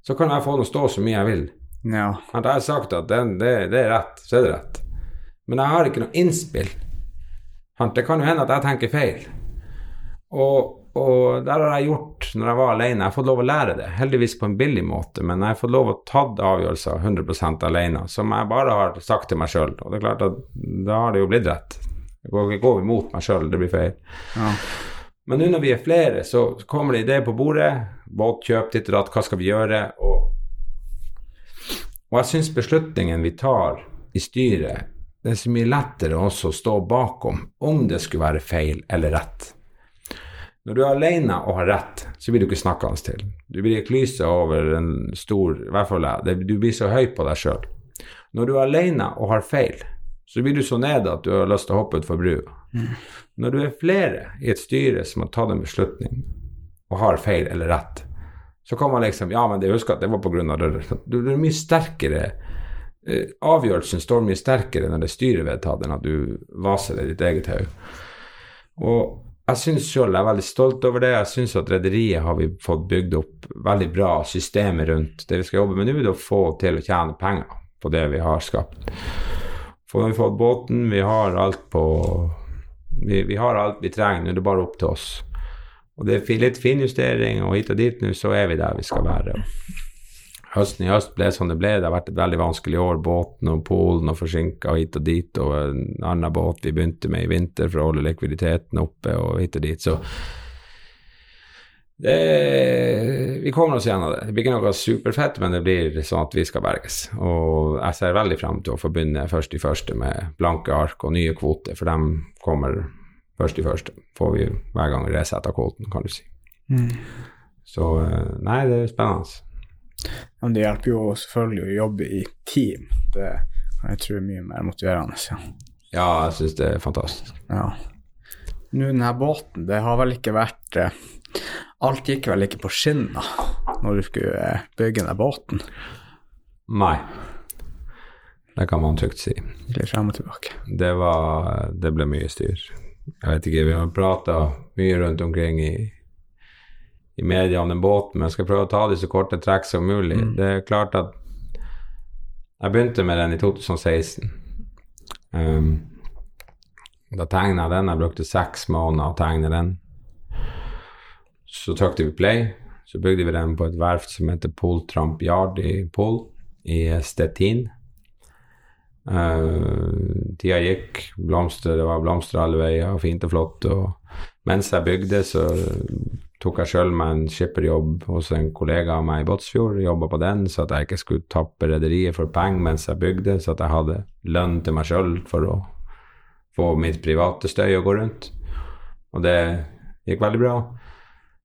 så kan jeg få den å stå så mye jeg vil. Ja. At jeg har sagt at den, det, det, er rett, så er det rett. Men jeg har ikke noe innspill. Det kan jo hende at jeg tenker feil. Og, og der har jeg gjort når jeg var alene. Jeg har fått lov å lære det, heldigvis på en billig måte, men jeg har fått lov å ta avgjørelser 100 alene, som jeg bare har sagt til meg sjøl. Og det er klart at da har det jo blitt rett. Jeg går, går imot meg sjøl, det blir feil. Ja. Men nå når vi er flere, så kommer det ideer på bordet. Båtkjøp, ditt og datt, hva skal vi gjøre? Og, og jeg syns beslutningen vi tar i styret, det er så mye lettere også å stå bakom om det skulle være feil eller rett. Når du er alene og har rett, så blir du ikke snakkende til. Du blir klysa over en stor I hvert fall jeg. Du blir så høy på deg sjøl. Når du er alene og har feil, så blir du så nede at du har lyst til å hoppe utfor brua. Mm. Når du er flere i et styre som har tatt en beslutning og har feil eller rett, så kan man liksom Ja, men jeg husker at det var på grunn av det. Du er mye sterkere eh, Avgjørelsen står mye sterkere når det er styrevedtatt, enn at du vaser det i ditt eget hode. Og jeg syns sjøl jeg er veldig stolt over det. Jeg syns at rederiet har vi fått bygd opp veldig bra systemer rundt det vi skal jobbe med nå, det å få til å tjene penger på det vi har skapt. For nå har vi fått båten, vi har alt på vi, vi, har alt vi trenger, nå er det bare opp til oss. Og det er litt finjustering, og hit og dit nå, så er vi der vi skal være. Høsten i høst ble som det ble. Det har vært et veldig vanskelig år. Båten og Polen og forsinka hit og dit, og en annen båt vi begynte med i vinter for å holde likviditeten oppe og hit og dit. Så det, vi kommer oss gjennom det. Det blir ikke noe superfett, men det blir sånn at vi skal berges. Og jeg ser veldig frem til å få begynne først i første med blanke ark og nye kvoter, for de kommer først i første. Får vi hver gang resetter kvoten, kan du si. Mm. Så eh, nei, det er spennende. Men det hjelper jo selvfølgelig å jobbe i team. Det kan jeg tro er mye mer motiverende. Ja, ja jeg syns det er fantastisk. Ja. Nå, denne båten, det har vel ikke vært eh, Alt gikk vel ikke på skinner når du skulle eh, bygge denne båten? Nei. Det kan man trygt si. Litt frem og tilbake. Det var Det ble mye styr. Jeg vet ikke, vi har prata mye rundt omkring i i media om den båten, men jeg skal prøve å ta det så korte trekk som mulig. Mm. Det er klart at jeg begynte med den i 2016. Um, da tegna jeg den. Jeg brukte seks måneder å tegne den. Så trykte vi play. Så bygde vi den på et verft som heter Poltramp Yard i Pol, i Stettin. Uh, tida gikk, blomster, det var blomster alle veier, fint og flott. Og mens jeg bygde, så tok jeg sjøl meg en skipperjobb hos en kollega av meg i Båtsfjord. Jobba på den så at jeg ikke skulle tappe rederiet for penger mens jeg bygde, så at jeg hadde lønn til meg sjøl for å få mitt private støy å gå rundt. Og det gikk veldig bra.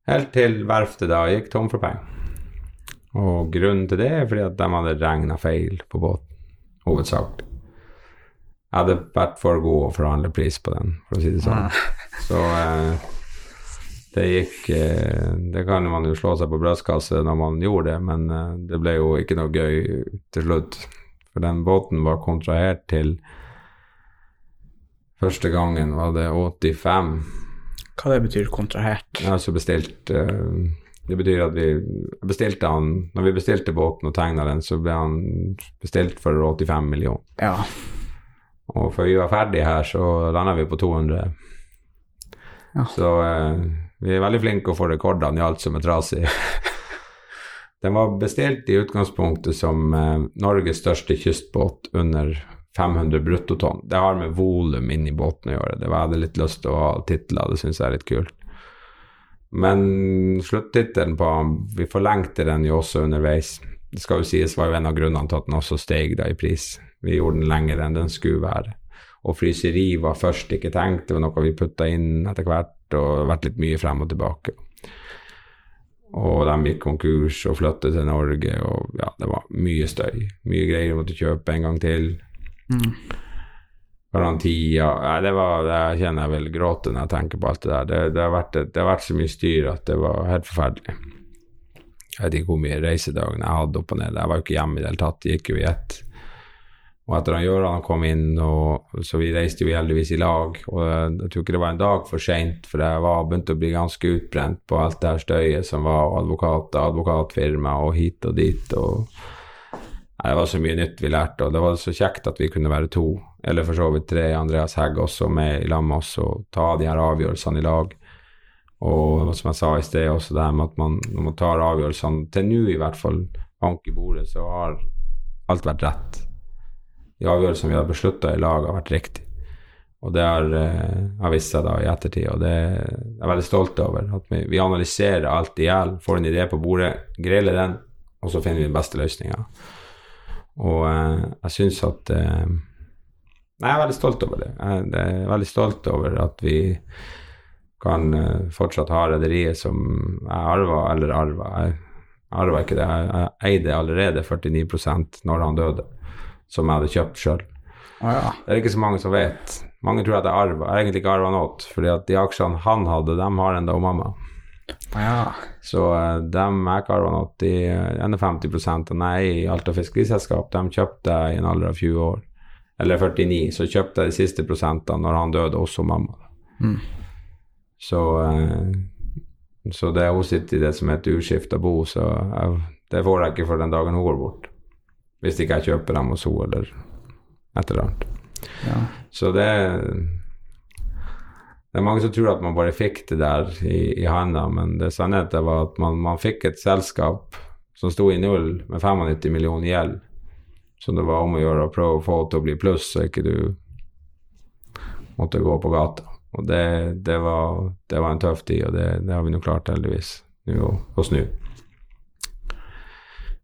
Helt til verftet da gikk tom for penger. Og grunnen til det er fordi at de hadde regna feil på båten, hovedsakelig. Jeg hadde vært for god å forhandle pris på den, for å si det sånn. Så eh, det gikk eh, Det kan man jo slå seg på brystkasse når man gjorde det, men eh, det ble jo ikke noe gøy til slutt. For den båten var kontrahert til Første gangen var det 85. Hva det betyr kontrahert? Ja, så bestilt eh, Det betyr at vi bestilte han Når vi bestilte båten og tegna den, så ble han bestilt for 85 millioner. Ja. Og før vi var ferdige her, så landa vi på 200. Ja. Så vi er veldig flinke å få rekordene i alt som er trasig. Den var bestilt i utgangspunktet som eh, Norges største kystbåt under 500 bruttotonn. Det har med volum inni båten å gjøre. Det var, jeg hadde litt lyst til å ha titler, det syns jeg er litt kult. Men sluttittelen på Vi forlengte den jo også underveis. Det skal jo sies var jo en av grunnene til at den også steg da i pris. Vi gjorde den lenger enn den skulle være. Og fryseri var først ikke tenkt, det var noe vi putta inn etter hvert og vært litt mye frem og tilbake. Og de gikk konkurs og flyttet til Norge, og ja, det var mye støy. Mye greier måtte kjøpe en gang til. Mm. Garantier Nei, det var, det kjenner jeg vel gråte når jeg tenker på alt det der. Det, det, har vært, det, har vært, så mye styr at det var helt forferdelig. Jeg vet ikke hvor mye reisedagene jeg hadde opp og ned. Jeg var jo ikke hjemme i det hele tatt. Det gikk jo i ett. Og etter at Gøran kom inn, og, så vi reiste jo heldigvis i lag. Og jeg tror ikke det var en dag for seint, for jeg var begynte å bli ganske utbrent på alt det her støyet som var, advokater, advokatfirma og hit og dit. og Det var så mye nytt vi lærte, og det var så kjekt at vi kunne være to, eller for så vidt tre, Andreas Hegg også med i lag med oss, og ta de her avgjørelsene i lag. Og som jeg sa i sted, også det her med at man, når man tar avgjørelsene, til nå i hvert fall, bank i bordet, så har alt vært rett de avgjørelsene vi har beslutta i lag, har vært riktig. Og det har, har vist seg da i ettertid, og det er jeg veldig stolt over. At vi, vi analyserer alt i hjel, får en idé på bordet, greiler den, og så finner vi den beste løsninga. Og eh, jeg syns at uh, Jeg er veldig stolt over det. Jeg, er veldig stolt over at vi kan fortsatt ha rederiet som jeg arva, eller arva. Jeg arva ikke det, jeg, jeg eide allerede 49 når han døde som jeg hadde kjøpt sjøl. Ah, ja. Det er ikke så mange som vet. Mange tror at jeg arva. Jeg har egentlig ikke arva noe, fordi at de aksjene han hadde, dem har ennå mamma. Ah, ja. Så uh, dem jeg ikke arva noe. De 51 av jeg i Alta fiskeriselskap, dem kjøpte jeg i en alder av 20 år. Eller 49, så kjøpte jeg de siste prosentene når han døde, også mamma. Mm. Så, uh, så det hun sitter i det som heter uskifta bo, så jeg, det får jeg ikke før den dagen hun går bort. Hvis ikke jeg kjøper dem hos henne eller et eller annet. Ja. Så det Det er mange som tror at man bare fikk det der i, i handa, men det sannheten var at man, man, fikk et selskap som sto i null med 95 millioner gjeld. Så det var om å gjøre å prøve å få det til å bli pluss, så ikke du måtte gå på gata. Og det, det, var, det var, en tøff tid, og det, det har vi nå klart heldigvis nå å snu.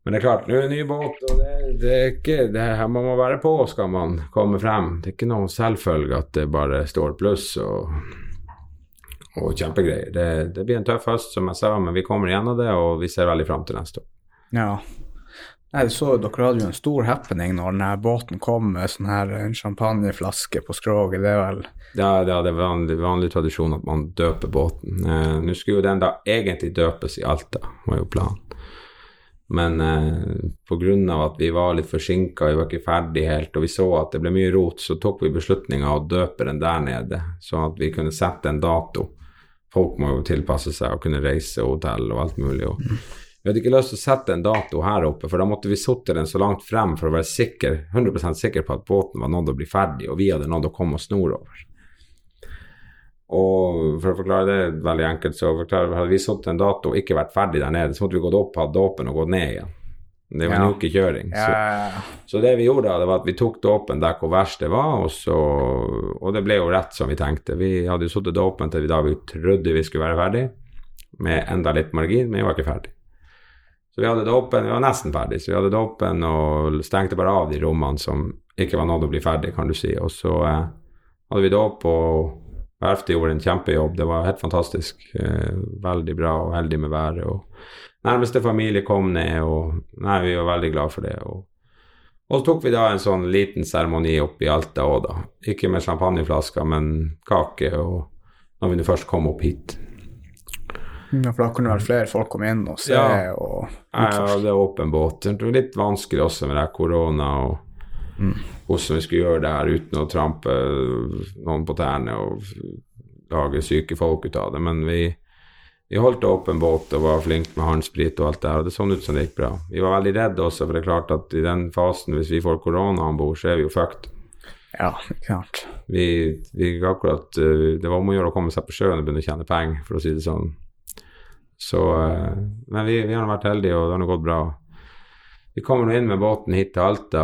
Men det er klart, nå er det ny båt, og det, det er ikke det her må man være på skal man komme frem. Det er ikke noen selvfølge at det bare står pluss og, og kjempegreier. Det, det blir en tøff høst, som jeg sa, men vi kommer gjennom det, og vi ser veldig frem til neste år. Ja. Nei, så Dere hadde jo en stor happening når denne båten kom med sånn her en champagneflaske på skroget. Det er vel Ja, ja det er vanlig, vanlig tradisjon at man døper båten. Eh, Nå skulle jo den da egentlig døpes i Alta, var jo planen. Men eh, pga. at vi var litt forsinka, vi var ikke ferdig helt, og vi så at det ble mye rot, så tok vi beslutninga å døpe den der nede, sånn at vi kunne sette en dato. Folk må jo tilpasse seg og kunne reise hotell og alt mulig. Og vi hadde ikke lyst til å sette en dato her oppe, for da måtte vi sitte den så langt frem for å være sikker, 100 sikker på at båten var nådd å bli ferdig, og vi hadde nådd å komme oss nordover. Og for å forklare det veldig enkelt, så forklare, hadde vi satt en dato og ikke vært ferdig der nede, så måtte vi gått opp, hatt dåpen og gått ned igjen. Det var en Ja. uke kjøring. Så, ja, så det vi gjorde det var at vi tok dåpen der hvor verst det var, og, så, og det ble jo rett som vi tenkte. Vi hadde jo sittet dåpen til vi da vi trodde vi skulle være ferdig, med enda litt margin, men vi var ikke ferdig. Så vi hadde dåpen, vi var nesten ferdig, så vi hadde dåpen og stengte bare av de rommene som ikke var nådd å bli ferdig, kan du si. Og så eh, hadde vi dåp, og verftet gjorde en kjempejobb. Det var helt fantastisk. Eh, veldig bra og heldig med været. og Nærmeste familie kom ned, og nei, vi var veldig glad for det. Og, og så tok vi da en sånn liten seremoni opp i Alta òg, da. Ikke med champagneflasker, men kake, og når vi først kom opp hit. Ja, for da kunne vel flere folk komme inn og se Ja. og Ja, det er åpen båt. Det var litt vanskelig også med det korona og hvordan vi skulle gjøre det her uten å trampe noen på tærne og lage syke folk ut av det. Men vi, vi holdt åpen båt og var flinke med håndsprit og alt det her, og det så ut som det gikk bra. Vi var veldig redde også, for det er klart at i den fasen, hvis vi får korona om bord, så er vi jo fucked. Ja, klart. Vi, vi akkurat eh, Det var om å gjøre å komme seg på sjøen og begynne å tjene penger, for å si det sånn. Så eh, Men vi, vi har vært heldige, og det har gått bra. Vi kommer nå inn med båten hit til Alta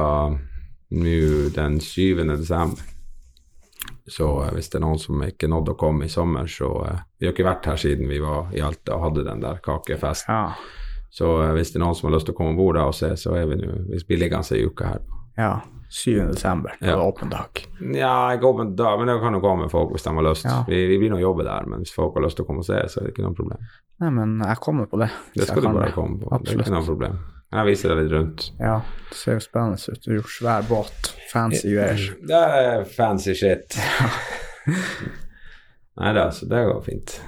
nå den 7. desember. Så eh, hvis det er noen som ikke nådde å komme i sommer, så eh, Vi har ikke vært her siden vi var i Alta og hadde den der kakefesten. Ja. Så eh, hvis det er noen som har lyst til å komme om bord og se, så er vi nå Vi blir liggende ei uke her. ja. 7. desember, når Ja. var åpen dag. Ja, ikke åpen dag, men det kan jo komme folk hvis de har lyst. Ja. Vi, vi nå å jobbe der, men hvis folk har lyst til å komme og se, så er det ikke noe problem. Nei, men jeg kommer på det. Det skal du bare bare komme på. Det er ikke noe problem. Jeg viser deg litt rundt. Ja, det ser jo spennende ut. Du har gjort svær båt, fancy greier. Det er fancy shit. Nei da, så det går fint.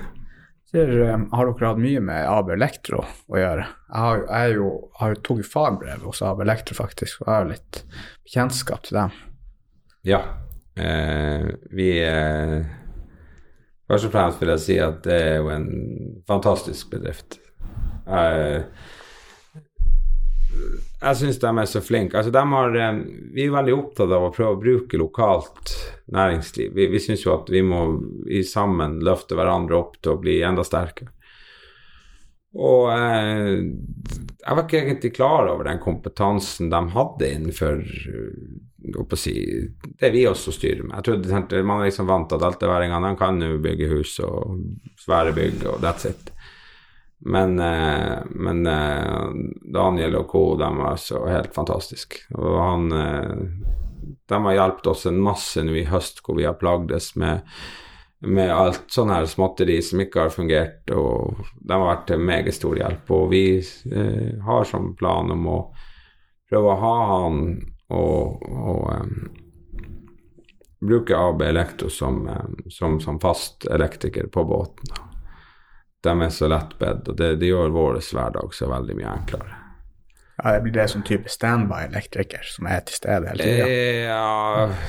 Eh, har dere hatt mye med AB Elektro å gjøre? Jeg, har, jo- har tok fagbrev hos AB Elektro, faktisk, og jeg har litt bekjentskap til dem. Ja. Eh, vi eh, Først og fremst vil jeg si at det er jo en fantastisk bedrift. Jeg, jeg syns de er så flinke. Altså, har, eh, vi er veldig opptatt av å prøve å bruke lokalt næringsliv. Vi, vi syns jo at vi må vi sammen løfte hverandre opp til å bli enda sterkere. Og eh, jeg var ikke egentlig klar over den kompetansen de hadde innenfor eh, si, det vi også styrer med. Jeg trodde Man er liksom vant til at alteværingene kan jo bygge hus og svære bygg, og that's it. Men, eh, men eh, Daniel og co. de var så helt fantastiske. Og han eh, De har hjulpet oss en masse nå i høst, hvor vi har plagdes med med alt sånn her småtteri som ikke har fungert, og de har vært til meget stor hjelp. Og vi eh, har som plan om å prøve å ha han og, og eh, bruke AB Elektro som, som, som fast elektriker på båten. De er så lettbedt, og det, det gjør vår hverdag så veldig mye enklere. Ja, det blir det som type standby-elektriker som er til stede hele tida. Ja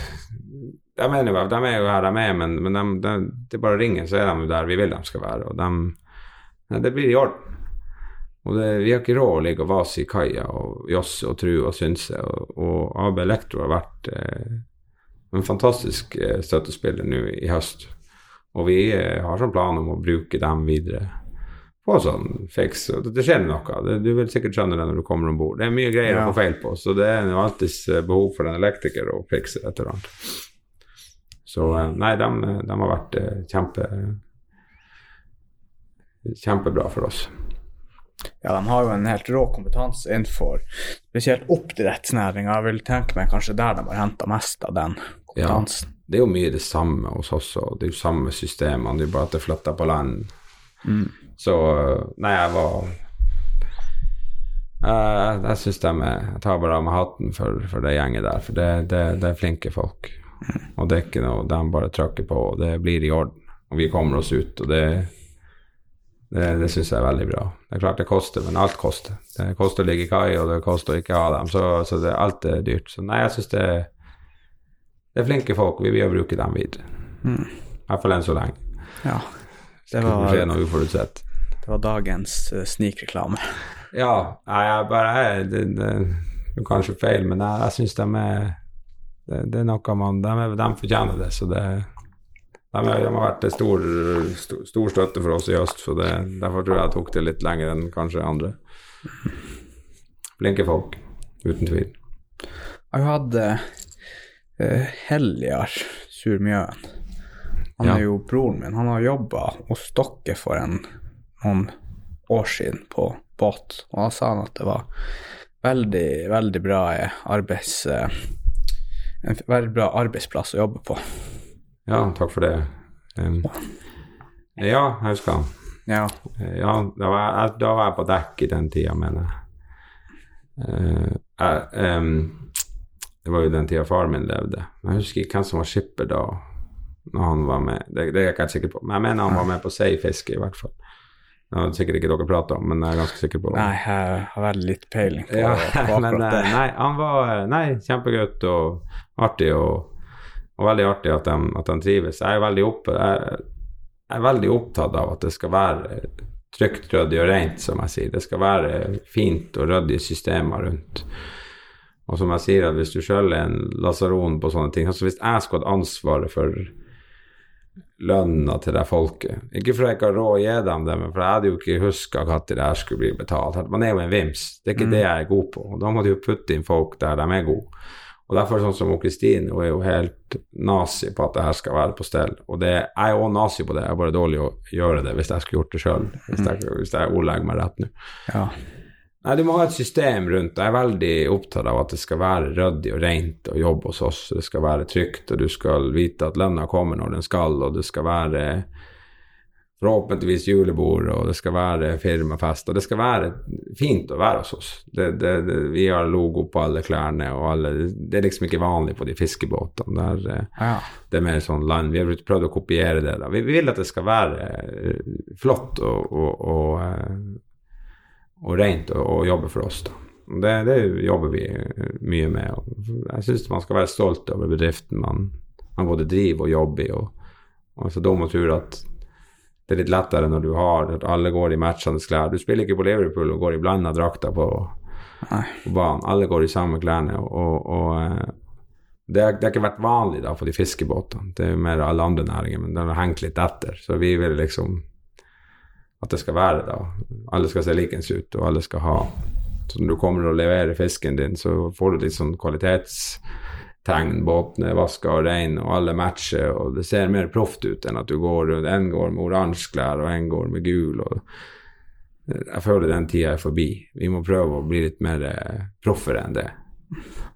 jo, de er jo her de er, men, men de, de, det bare ringer, så er de jo der vi vil de skal være. Og de, det blir i orden. Og det, vi har ikke råd å ligge og vase i kaia og josse og true og synse. Og, og AB Elektro har vært eh, en fantastisk eh, støttespiller nå i høst. Og vi eh, har sånn plan om å bruke dem videre på sånn fiks. Det skjer noe. Du vil sikkert skjønne det når du kommer om bord. Det er mye greier Ja. å få feil på, så det er alltids eh, behov for en elektriker å fikse et eller annet. Så eh, nei, de, de har vært kjempe Kjempebra for oss. Ja, de har jo en helt rå kompetanse innenfor spesielt oppdrettsnæringa. Jeg vil tenke meg kanskje der de har henta mest av den kompetansen. Det er jo mye det samme hos oss òg. Det er jo samme systemene, det er bare at det flytter på land. Mm. Så Nei, jeg var jeg, jeg syns de er Jeg tar bare av meg hatten for, for det gjenget der, for det, det, det er flinke folk. Og det er ikke noe de bare trykker på, og det blir i orden. Og vi kommer oss ut, og det det, det syns jeg er veldig bra. Det er klart det koster, men alt koster. Det koster å ligge i kai, og det koster å ikke ha dem, så, så det, alt er dyrt. Så nei, jeg syns det, det er flinke folk, vi vil bruke dem videre. Mm. I hvert fall enn så lenge. Ja. Det var, skje noe uforutsett. det var dagens uh, snikreklame. Ja, jeg bare jeg, det, det, det er kanskje feil, men jeg, jeg syns de er det, det er noe man De, de fortjener det, så det de, de har vært til stor, stor, stor støtte for oss i høst, så det, derfor tror jeg jeg tok det litt lenger enn kanskje andre. Flinke folk, uten tvil. Jeg har hatt uh, Heljar Surmjøen. Han Ja. er jo broren min. Han har jobba hos dere for en, noen år siden på båt, og da sa han at det var veldig, veldig bra eh, arbeids... eh, en veldig bra arbeidsplass å jobbe på. Ja, takk for det. Um, ja, jeg husker han. Ja. Ja, da var, jeg, da var jeg på dekk i den tida, mener jeg. Eh, jeg em, det var jo den tida faren min levde. Men Jeg husker ikke hvem som var skipper da, når han var med. Det, det er jeg ikke helt sikker på. Men jeg mener han var med på seifiske, i hvert fall. Det har sikkert ikke dere prata om, men jeg er ganske sikker på det. Nei, jeg har veldig litt peiling på, ja, på men det. eh, nei, han var eh, nei, kjempegutt og artig, og, og veldig artig at de, at de trives. Jeg er, veldig opp, jeg, jeg er veldig opptatt av at det skal være trygt, ryddig og rent, som jeg sier. Det skal være fint og ryddige systemer rundt. Og som jeg sier, at hvis du sjøl er en lasaron på sånne ting altså Hvis jeg skulle hatt ansvaret for lønna til det folket. Ikke for jeg ikke har råd å gi dem det, men for jeg hadde jo ikke huska når det her skulle bli betalt. Man er jo en vims. Det er ikke det jeg er god på. Og da må du jo putte inn folk der de er gode. Og derfor sånn som Kristin, hun er jo helt nazi på at det her skal være på stell. Og det, jeg er òg nazi på det, jeg er bare dårlig å gjøre det hvis jeg skulle gjort det sjøl. Hvis, jeg- hvis jeg ordlegger meg rett nå. Ja. Nei, du må ha et system rundt. Jeg er veldig opptatt av at det skal være ryddig og rent å jobbe hos oss. Det skal være trygt, og du skal vite at lønna kommer når den skal, og det skal være forhåpentligvis julebord, og det skal være firmafest, og det skal være fint å være hos oss. Det, det, det, vi har logo på alle klærne, og alle Det er liksom ikke vanlig på de fiskebåtene. Der, eh, ja. det er mer sånn land. Vi har prøvd å kopiere det. da. Vi vi vil at det skal være eh, flott og, og, og, eh, og rent å å jobbe for oss. da. Det, det jobber vi eh, mye med. og Jeg syns man skal være stolt over bedriften man, man både driver og jobber i. og, og så dum og tur at det er litt lettere når du har at alle går i matchende klær. Du spiller ikke på Liverpool og går i blanda drakter på, på banen. Alle går i samme klærne. og, og, og eh, det har, det har ikke vært vanlig da for de fiskebåtene. Det er mer alle andre næringer, men det har hengt litt etter. Så vi vil liksom at det skal være da. Alle skal se likens ut, og alle skal ha Så når du kommer og leverer fisken din, så får du litt sånn kvalitetstegn. Båtene er vaska og rein, og alle matcher, og det ser mer proft ut enn at du går rundt En går med oransje klær, og en går med gul. og jeg føler den tida er forbi. Vi må prøve å bli litt mer eh, proffere enn det.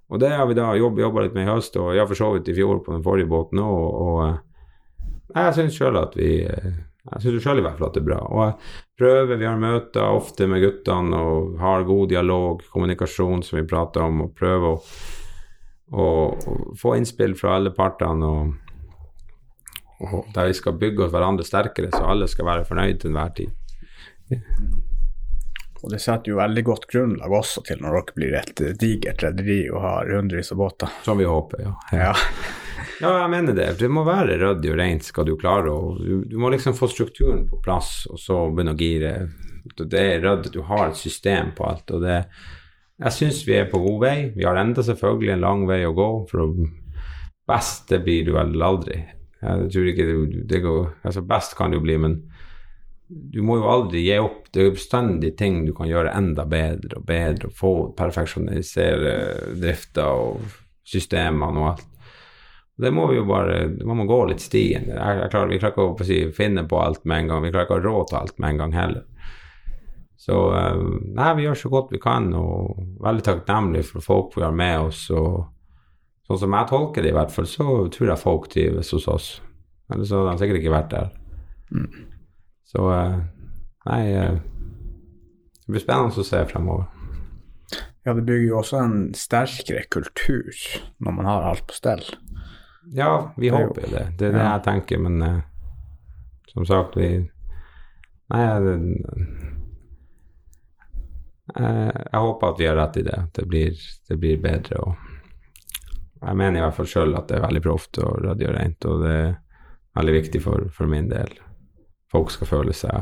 Og det har vi da jobb, jobba litt med i høst, og ja, for så vidt i fjor på den forrige båten òg. Og, og eh, jeg syns sjøl at vi eh, Jeg syns sjøl i hvert fall at det er bra. Og jeg prøver, vi har møter ofte med guttene og har god dialog, kommunikasjon som vi prater om, og prøver å, å, å få innspill fra alle partene. og, og der vi skal bygge oss hverandre sterkere, så alle skal være fornøyd til enhver tid. Og det setter jo veldig godt grunnlag også til når dere blir et digert rederi og har hundrevis av båter. Som vi håper, ja. Ja. Ja, jeg mener det. Det må være ryddig og rent skal du klare å du, du må liksom få strukturen på plass, og så begynne å gire. Det er ryddig, du har et system på alt. og det Jeg syns vi er på god vei. Vi har enda selvfølgelig en lang vei å gå. For best det blir du vel aldri. Jeg tror ikke det, det går Altså, best kan du bli, men du må jo aldri gi opp. Det er bestandig ting du kan gjøre enda bedre og bedre, og få perfeksjonisere drifta og systemene og alt. Det må vi jo bare Man må gå litt stien. Jeg, jeg klarer, vi klarer ikke å si, finne på alt med en gang. Vi klarer ikke å ha råd til alt med en gang heller. Så eh, nei, vi gjør så godt vi kan, og veldig takknemlig for folk vi har med oss. og Sånn som jeg tolker det, i hvert fall, så tror jeg folk trives hos oss. Ellers hadde de sikkert ikke vært der. Så eh, nei eh, Det blir spennende å se fremover. Ja, det bygger jo også en sterkere kultur når man har alt på stell. Ja, vi er håper jo det. Det er det jeg tenker, men uh, som sagt, vi Nei, jeg, jeg, jeg håper at vi har rett i det. Det blir, det blir bedre. og Jeg mener i hvert fall sjøl at det er veldig proft og ryddig og det er veldig viktig for, for min del. Folk skal føle seg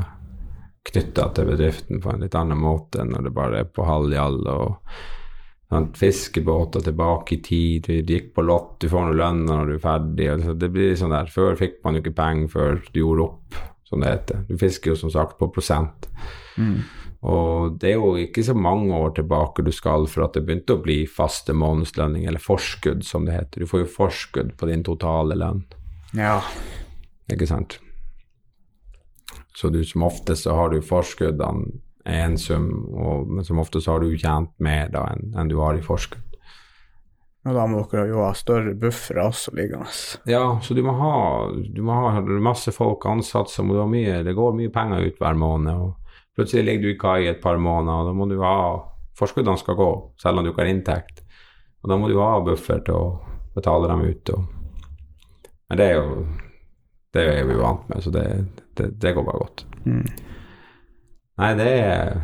knytta til bedriften på en litt annen måte enn når det bare er på halv jall og sant, fiskebåter tilbake i tid, du gikk på lott, du får noe lønn når du er ferdig. Altså, det blir sånn der, Før fikk man jo ikke penger før du gjorde opp, som det heter. Du fisker jo som sagt på prosent. Og det er jo ikke så mange år tilbake du skal for at det begynte å bli faste månedslønning, eller forskudd som det heter. Du får jo forskudd på din totale lønn, Ja. ikke sant. Så du som oftest så har du forskuddene i en sum, og, men som ofte så har du tjent mer da enn, en du har i forskudd. Og da må dere jo ha større buffere også liggende. Ja, så du må ha, du må ha masse folk ansatt, så må du ha mye, det går mye penger ut hver måned. og Plutselig ligger du i kai et par måneder, og da må du ha Forskuddene skal gå, selv om du ikke har inntekt. Og da må du ha buffer til å betale dem ut. Og, men det er jo Det er vi vant med, så det, det, det går bare godt. Nei, det er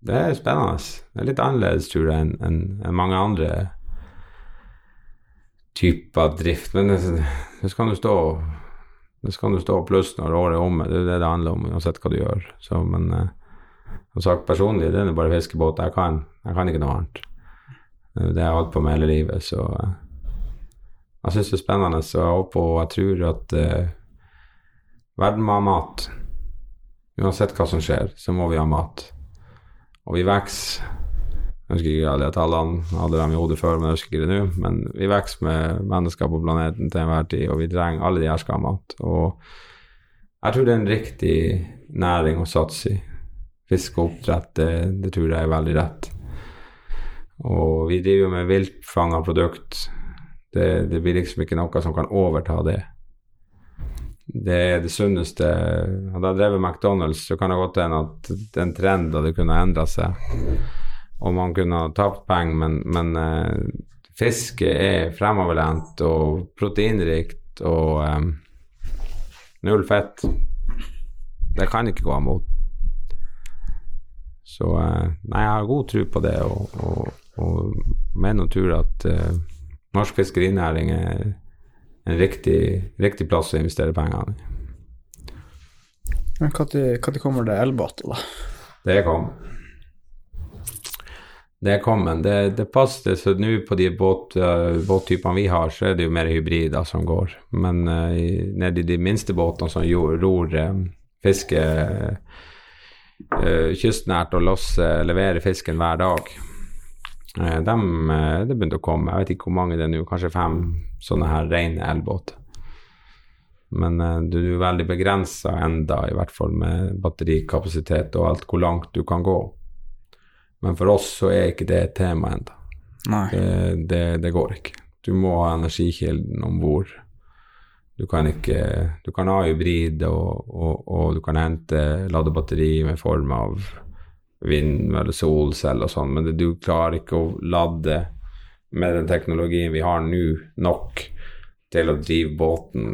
Det er spennende. Det er litt annerledes, tror jeg, enn en, en mange andre typer drift. Men det, det skal du stå det skal du stå pluss når året er omme. Det er det det handler om, uansett hva du gjør. Så, men eh, som sagt, personlig, det er bare fiskebåt jeg kan. Jeg kan ikke noe annet. Det det jeg har holdt på med hele livet, så eh, jeg syns det er spennende. Så jeg håper og jeg tror at eh, verden må ha mat. Uansett hva som skjer, så må vi ha mat. Og vi vokser Jeg husker ikke alle tallene, hadde dem i hodet før, men jeg husker ikke det nå. Men vi vokser med mennesker på planeten til enhver tid, og vi trenger alle de her skal ha mat. Og jeg tror det er en riktig næring å satse i. Fiske og oppdrett, det, det tror jeg er veldig rett. Og vi driver jo med viltfanga produkt. Det, det blir liksom ikke noe som kan overta det. Det er det sunneste Hadde jeg drevet McDonald's, så kan det godt hende at en trend hadde kunnet endre seg og man kunne ha tapt penger, men, men uh, fiske er fremoverlent og proteinrikt og um, null fett. Det kan ikke gå imot. Så uh, nei, jeg har god tro på det, og, og, og mener og tror at uh, norsk fiskerinæring er en riktig, riktig plass å investere pengene i. Men når kommer det elbåter, da? Det kom. Det er kommet. Det, det passer. Så nå på de båt, eh, båttypene vi har, så er det jo mer hybrider som går. Men uh, i de minste båtene som ror uh, fiske uh, kystnært og losser, leverer fisken hver dag, uh, dem, uh, det begynte å komme. Jeg vet ikke hvor mange det er nå, kanskje fem sånne her rene elbåter. Men uh, du er veldig begrensa enda, i hvert fall med batterikapasitet og alt, hvor langt du kan gå. Men for oss så er ikke det et tema. Nei. Det, det, det går ikke. Du må ha energikilden om bord. Du kan ikke Du kan ha hybrid, og, og, og du kan hente ladebatteri med form av vind eller solcelle og sånn, men du klarer ikke å lade med den teknologien vi har nå, nok til å drive båten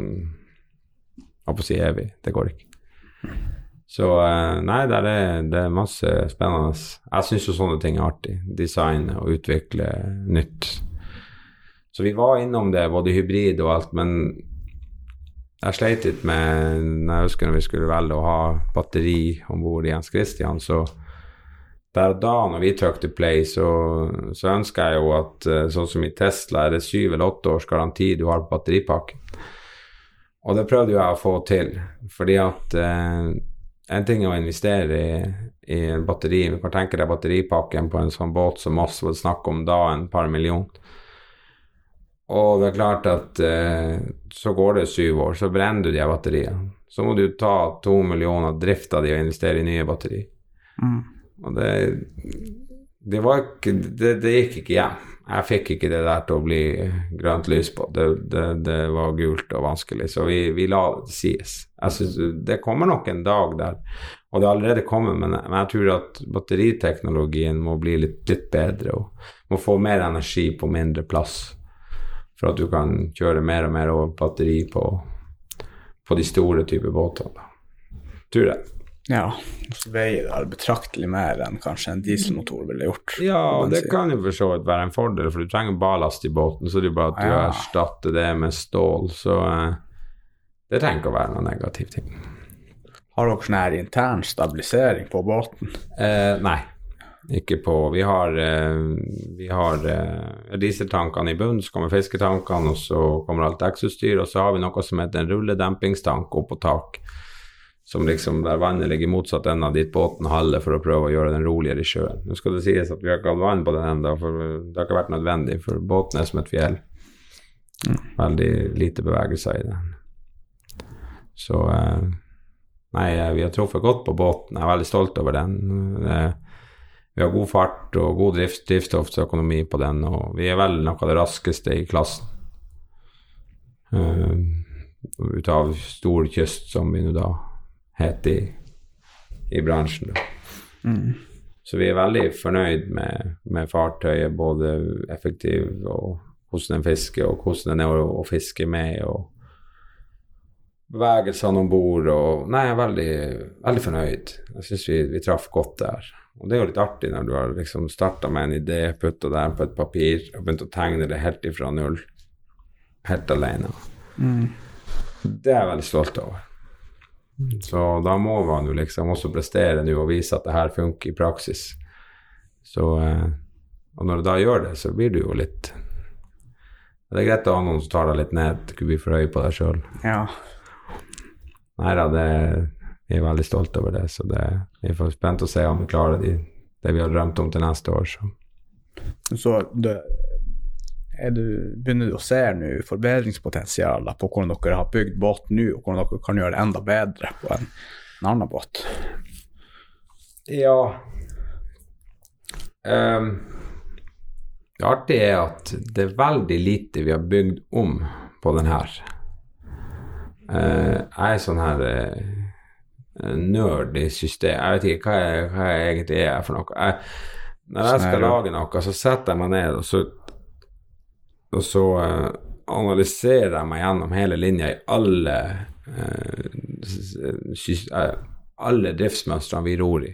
holdt på å si evig. Det går ikke. Så eh, nei, er, det er masse spennende. Jeg syns jo sånne ting er artig. Designe og utvikle nytt. Så vi var innom det, både hybrid og alt, men jeg sleit litt med Jeg husker når vi skulle velge å ha batteri om bord i Jens Christian, så der og da når vi trykte play, så, så ønsker jeg jo at eh, sånn som i Tesla er det syv eller åtte års garanti du har på batteripakken. Og det prøvde jo jeg å få til, fordi at eh, en ting er å investere i, i batteri. Vi kan tenke deg batteripakken på en sånn båt som oss var det snakk om da, en par millioner. Og det er klart at eh, så går det syv år, så brenner du de batteriene. Så må du ta to millioner, drifte de og investere i nye batterier. Mm. Og det, det ikke det, det gikk ikke hjem. Jeg fikk ikke det der til å bli grønt lys på. Det, var gult og vanskelig, så vi, vi la det sies. Jeg synes Det kommer nok en dag der, og det har allerede kommet, men, men jeg tror at batteriteknologien må bli litt, litt bedre og må få mer energi på mindre plass. For at du kan kjøre mer og mer over batteri på, på de store typer båtene. Tror jeg. Ja, så veier det betraktelig mer enn kanskje en dieselmotor ville gjort. Ja, og det kan jo for så vidt være en fordel, for du trenger ballast i båten, så det er bare at du Ja. erstatter det med stål, så eh, det trenger ikke å være noen negativ ting. Har dere sånn her intern stabilisering på båten? Eh, nei, ikke på Vi har, eh, vi har eh, dieseltankene i bunnen, så kommer fisketankene, og så kommer alt dekksutstyr, og så har vi noe som heter en rulledempingstank oppå tak, som liksom der vannet ligger motsatt ende av ditt båten halve for å prøve å gjøre den roligere i sjøen. Nå skal det sies at vi har ikke hatt vann på den ennå, for det har ikke vært nødvendig, for båten er som et fjell. Veldig lite bevegelser i den. Så eh, Nei, eh, vi har truffet godt på båten. Jeg er veldig stolt over den. Eh, Vi har god fart og god drift, drivstofføkonomi på den, og vi er vel noe av det raskeste i klassen. Uh, ut av stor kyst, som vi nå da heter i, i bransjen. Da. Så vi er veldig fornøyd med, med fartøyet, både effektiv og hvordan den fisker, og hvordan den er å, å fiske med. og bevegelsene om bord Nei, jeg er veldig, veldig fornøyd. Jeg syns vi, vi traff godt der. Og det er jo litt artig når du har liksom starta med en idé, putta den på et papir og begynt å tegne det helt ifra null. Helt alene. Det er jeg veldig stolt over. Så da må man jo liksom også prestere nå og vise at det her funker i praksis. Så eh, Og når du da gjør det, så blir du jo litt Det er greit å ha noen som tar deg litt ned, ikke bli for høy på deg sjøl. Ja. Nei da, det, vi er veldig stolte over det, så det, vi er spent å se om vi klarer de, det vi har drømt om til neste år. Så. Så det, du, begynner du å se nå forbedringspotensial på hvordan dere har bygd båt nå, og hvordan dere kan gjøre det enda bedre på en, en annen båt? Ja um, Det artige er at det er veldig lite vi har bygd om på den her. Uh, jeg er sånn her uh, nerd i system. Jeg vet ikke hva jeg, hva jeg egentlig er for noe. Jeg, når jeg skal Sånn er lage noe, så setter jeg meg ned, og så, og så eh, analyserer jeg meg gjennom hele linja i alle eh, eh, alle driftsmønstrene vi ror i.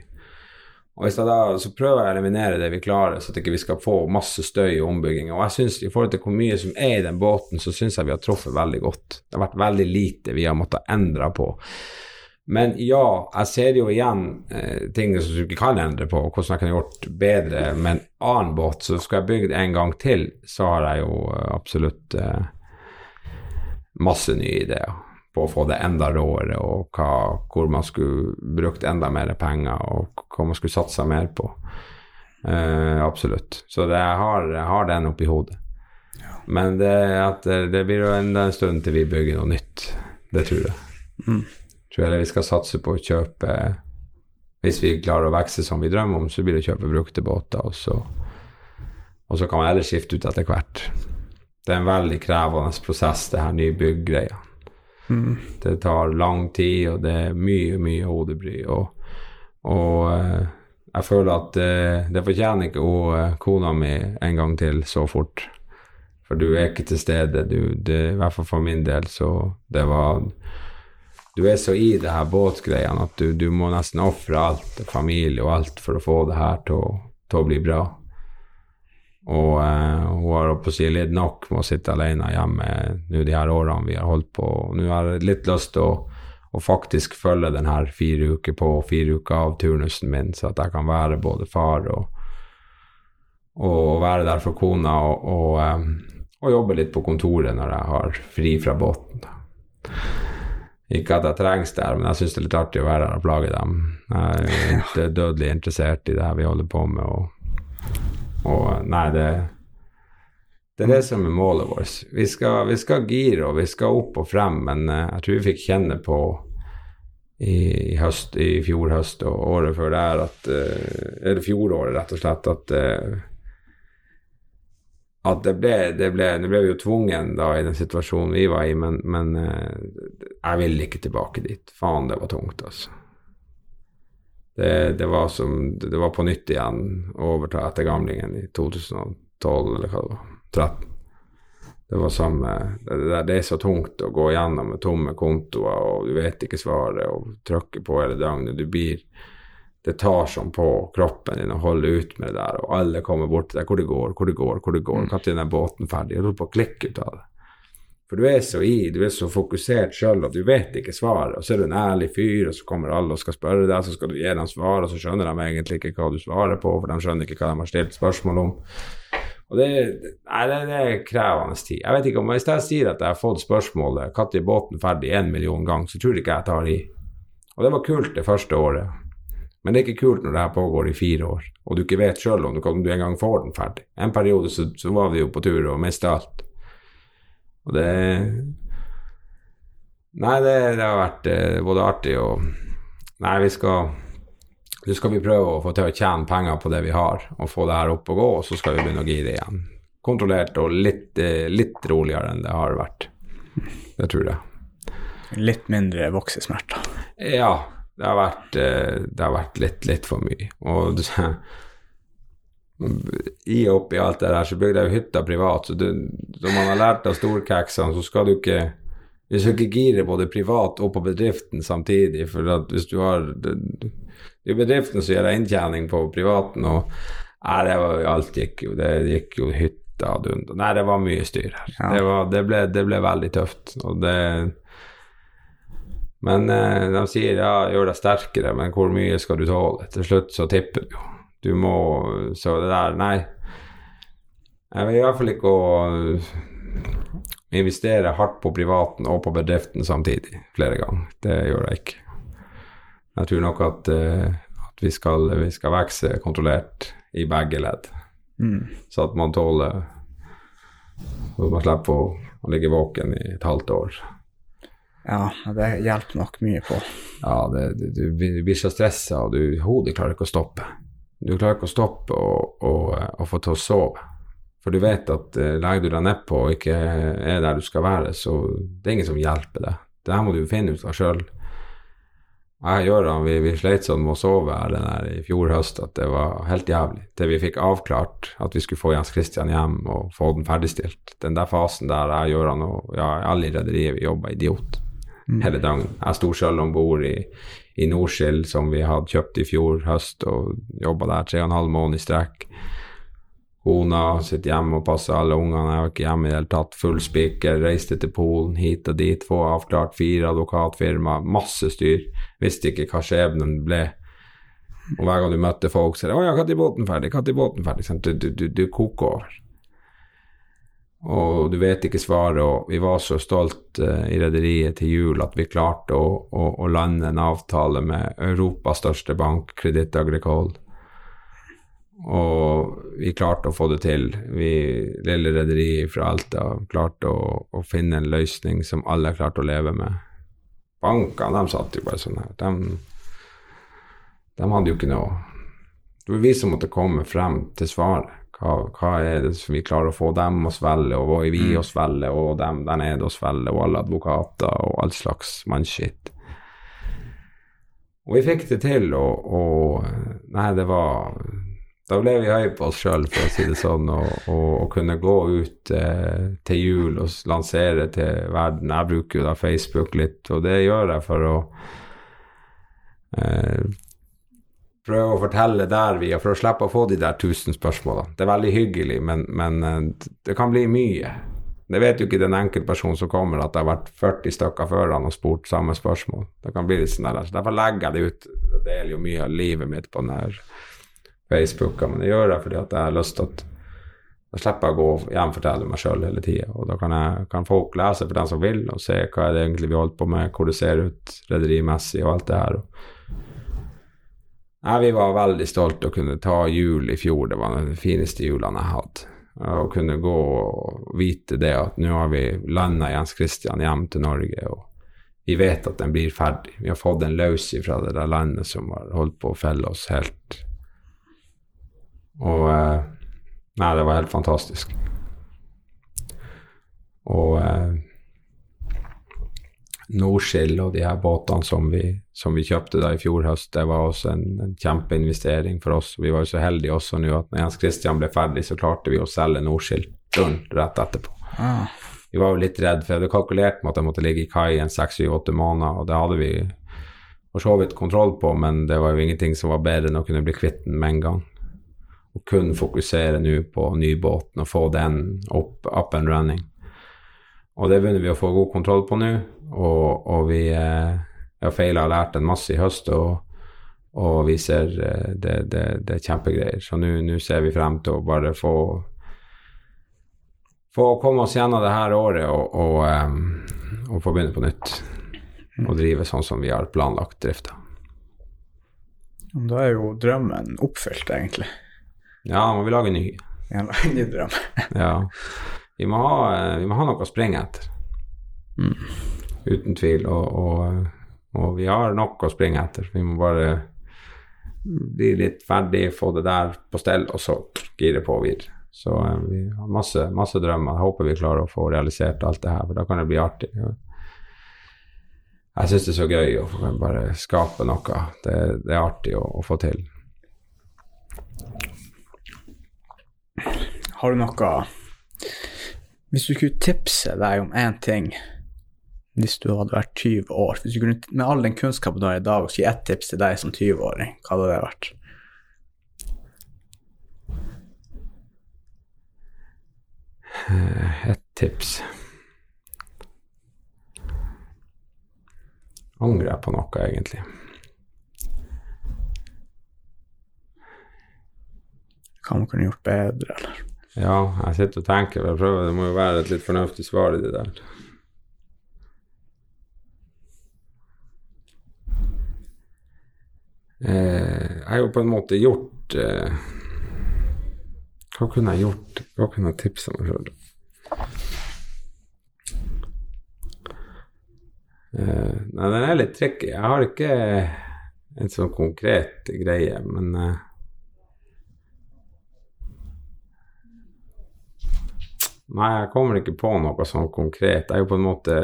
Og jeg da, så prøver jeg å eliminere det vi klarer, så at ikke vi skal få masse støy i ombygginga. Og jeg synes, i forhold til hvor mye som er i den båten, så syns jeg vi har truffet veldig godt. Det har vært veldig lite vi har måttet endre på. Men ja, jeg ser jo igjen eh, ting som du ikke kan endre på, og hvordan jeg kan gjort bedre med en annen båt. Så skal jeg bygge en gang til, så har jeg jo eh, absolutt eh, masse nye ideer på å få det enda råere, og hva, hvor man skulle brukt enda mer penger, og hva man skulle satsa mer på. Eh, absolutt. Så det, jeg, har, jeg har den oppi hodet. Men det, at det, det blir jo en, en stund til vi bygger noe nytt. Det tror jeg. Tror jeg vi skal satse på å kjøpe Hvis vi klarer å vokse som vi drømmer om, så blir det å kjøpe brukte båter, og så, og så kan man heller skifte ut etter hvert. Det er en veldig krevende prosess, det her nybygg-greia. Det tar lang tid, og det er mye, mye hodebry. Og, og eh, jeg føler at eh, det fortjener ikke hun, eh, kona mi en gang til så fort. For du er ikke til stede. Du, det, I hvert fall for min del, så det var Du er så i det her båtgreiene at du, du må nesten ofre alt, familie og alt, for å få det her til å, bli bra. Og eh, hun har på å si litt nok med å sitte alene hjemme nå de her årene vi har holdt på. Nå har jeg litt lyst til å, å faktisk følge den her fire uker på og fire uker av turnusen min, så at jeg kan være både far og, og være der for kona og, og, eh, og jobbe litt på kontoret når jeg har fri fra båten. Ikke at jeg trengs der, men jeg syns det er litt artig å være der og plage dem. Jeg er dødelig interessert i det her vi holder på med. og og nei, det, det er det som er målet vårt. Vi skal, vi skal gire og vi skal opp og frem, men eh, jeg tror vi fikk kjenne på i, høst, i fjor høst og året før der at Eller fjoråret, rett og slett, at uh, at det ble, det ble, det ble jo tvungen da i den situasjonen vi var i, men, men uh, jeg vil ikke tilbake dit. Faen, det var tungt, altså. Det, det, var som, det var på nytt igjen å overta etter gamlingen i 2012, eller hva det var. 13. Det var samme det, det, er så tungt å gå gjennom med tomme kontoer, og du vet ikke svaret, og trykke på hele døgnet. Du blir Det tar sånn på kroppen din å holde ut med det der, og alle kommer bort til deg. Hvor det går, hvor det går, hvor det går. Når mm. er den båten ferdig? Jeg holder på å klikke ut av det. For du er så i, du er så fokusert sjøl, og du vet ikke svaret. Og så er du en ærlig fyr, og så kommer alle og skal spørre deg, så skal du gi dem svar, og så skjønner de egentlig ikke hva du svarer på, for de skjønner ikke hva de har stilt spørsmål om. Og det, nei, det, det, er krevende tid. Jeg vet ikke om Hvis jeg sier at jeg har fått spørsmålet når er båten ferdig en million ganger, så tror jeg ikke jeg tar i. Og det var kult det første året. Men det er ikke kult når det her pågår i fire år, og du ikke vet sjøl om, om, du en gang får den ferdig. En periode så, så var vi jo på tur og mista alt. Og det Nei, det, det har vært eh, både artig og Nei, vi skal nå skal vi prøve å få til å tjene penger på det vi har, og få det her opp og gå, og så skal vi begynne å gire igjen. Kontrollert og litt, eh, litt roligere enn det har vært. Det tror jeg. Litt mindre voksesmerter? Ja, det har vært, eh, det har vært litt, litt for mye. Og i og oppi alt det der så bygde jeg jo hytta privat, så du, man har lært av storkeksene, så skal du ikke du skal ikke gire både privat og på bedriften samtidig, for at hvis du har det, er bedriften som gjør inntjening på privaten, og nei, det var alt gikk jo, det gikk jo hytta ad dund. Nei, det var mye styr her. Ja. Det, var, det, ble, det, ble, veldig tøft, og det Men eh, de sier ja, gjør deg sterkere, men hvor mye skal du tåle? Til slutt så tipper du jo. Du må Så det der, nei. Jeg vil i hvert fall ikke å investere hardt på privaten og på bedriften samtidig flere ganger. Det gjør jeg ikke. Jeg tror nok at, uh, at vi, skal, vi, skal, vokse kontrollert i begge ledd, mm. så at man tåler Så man slipper å, å ligge våken i et halvt år. Ja, det hjelper nok mye på. Ja, det, du, du, blir så stressa, og du, hodet klarer ikke å stoppe. Du klarer ikke å stoppe og, få til å sove. For du vet at uh, legger du deg nedpå og ikke er der du skal være, så det er ingen som hjelper deg. Det her må du finne ut av sjøl. Jeg gjør det, vi, vi sleit sånn med å sove her den der i fjor høst at det var helt jævlig. Til vi fikk avklart at vi skulle få Jens Christian hjem og få den ferdigstilt. Den der fasen der jeg og han og ja, alle i rederiet vi jobber idiot mm. hele dagen. Jeg sto sjøl om bord i, i Norskild som vi hadde kjøpt i fjor høst, og jobba der tre og en halv måned i strekk. Kona sitter hjemme og passer alle ungene. Jeg var ikke hjemme i det hele tatt. Full spiker. Reiste til Polen, hit og dit. Få avklart fire advokatfirma. Masse styr. Visste ikke hva skjebnen ble. Og hver gang du møtte folk, så er det 'Å ja, når er båten ferdig?' Når er båten ferdig? Du, du, du, du koker over. Og du vet ikke svaret, og vi var så stolt uh, i rederiet til jul at vi klarte å, å, å lande en avtale med Europas største bank, Kreditt Agricole og vi klarte å få det til. Vi, lille rederiet fra Alta, klarte å, å, finne en løsning som alle klarte å leve med. Bankene, de satt jo bare sånn her. De, de hadde jo ikke noe Det var vi som måtte komme frem til svaret. Hva, hva, er det som vi klarer å få dem å svelge, og hva er vi mm. å svelge, og dem der nede å svelge, og alle advokater og all slags mannskitt. Og vi fikk det til, og, og Nei, det var da ble vi høye på oss sjøl, for å si det sånn, og, og, og kunne gå ut eh, til jul og lansere til verden. Jeg bruker jo da Facebook litt, og det gjør jeg for å eh, prøve å fortelle der vi er, for å slippe å få de der tusen spørsmålene. Det er veldig hyggelig, men, men eh, det kan bli mye. Det vet jo ikke den enkeltpersonen som kommer, at det har vært 40 stykker før han og spurt samme spørsmål. Det kan bli litt sånn der. Så derfor legger jeg det ut. Det deler jo mye av livet mitt på den Facebooka, men det gjør jeg fordi at jeg har lyst til at da slipper jeg å gå og gjenfortelle meg sjøl hele tida. Og da kan, jeg, kan, folk lese for den som vil, og se hva er det egentlig vi holder på med, hvor det ser ut rederimessig og alt det her. Nei, vi var veldig stolte å kunne ta jul i fjor. Det var de fineste julene jeg hadde. Å kunne gå og vite det at nå har vi landa Jens Christian hjem til Norge. og vi vet at den blir ferdig. Vi har fått den løs fra det der landet som har holdt på å felle oss helt. Og eh, Nei, det var helt fantastisk. Og eh, og de her båtene som vi, som vi, kjøpte da i fjor høst, det var også en, en kjempeinvestering for oss. Vi var jo så heldige også nå at når Jens Christian ble ferdig, så klarte vi å selge Norskill rett etterpå. Ah. Vi var jo litt redd, for jeg hadde kalkulert med at jeg måtte ligge i kai en seks, syv, åtte måneder, og det hadde vi for så vidt kontroll på, men det var jo ingenting som var bedre enn å kunne bli kvitt den med en gang. Og kun fokusere nå på nybåten og få den opp, up and running. Og det begynner vi å få god kontroll på nå, og, og vi eh, har feila og lært en masse i høst, og, og vi ser eh, det, det, det er kjempegreier. Så nå ser vi frem til å bare få få komme oss gjennom det her året og, og, um, og, få begynne på nytt. Og drive sånn som vi har planlagt drifta. Da er jo drømmen oppfylt, egentlig. Ja, må vi lage ny. Ja, lage ny drøm. ja. Vi må, ha, eh, vi må, ha, noe å springe etter. Mm. Uten tvil. Og, og, og, vi har nok å springe etter. Vi må bare bli litt ferdig, få det der på stell, og så gire på videre. Så uh, vi har masse, masse drømmer. Jeg håper vi klarer å få realisert alt det her, for da kan det bli artig. Jeg syns det er så gøy å bare skape noe. Det, det er artig å, å få til. Har du noe Hvis du kunne tipse deg om én ting hvis du hadde vært 20 år hvis du kunne, Med all den kunnskapen du har i dag, og gi ett tips til deg som 20-åring, hva hadde det vært? Eh, et tips Angrer jeg på noe, egentlig? Hva man kunne gjort bedre, eller? Ja, jeg sitter og tenker. Jeg prøver, det må jo være et litt fornuftig svar i det der. Eh, jeg har jo på en måte gjort eh, Hva kunne jeg gjort? Hva kunne jeg tipsa meg sjøl? Uh, nei, den er litt tricky. Jeg har ikke en sånn konkret greie, men Nei, jeg kommer ikke på noe sånn konkret. Jeg er jo på en måte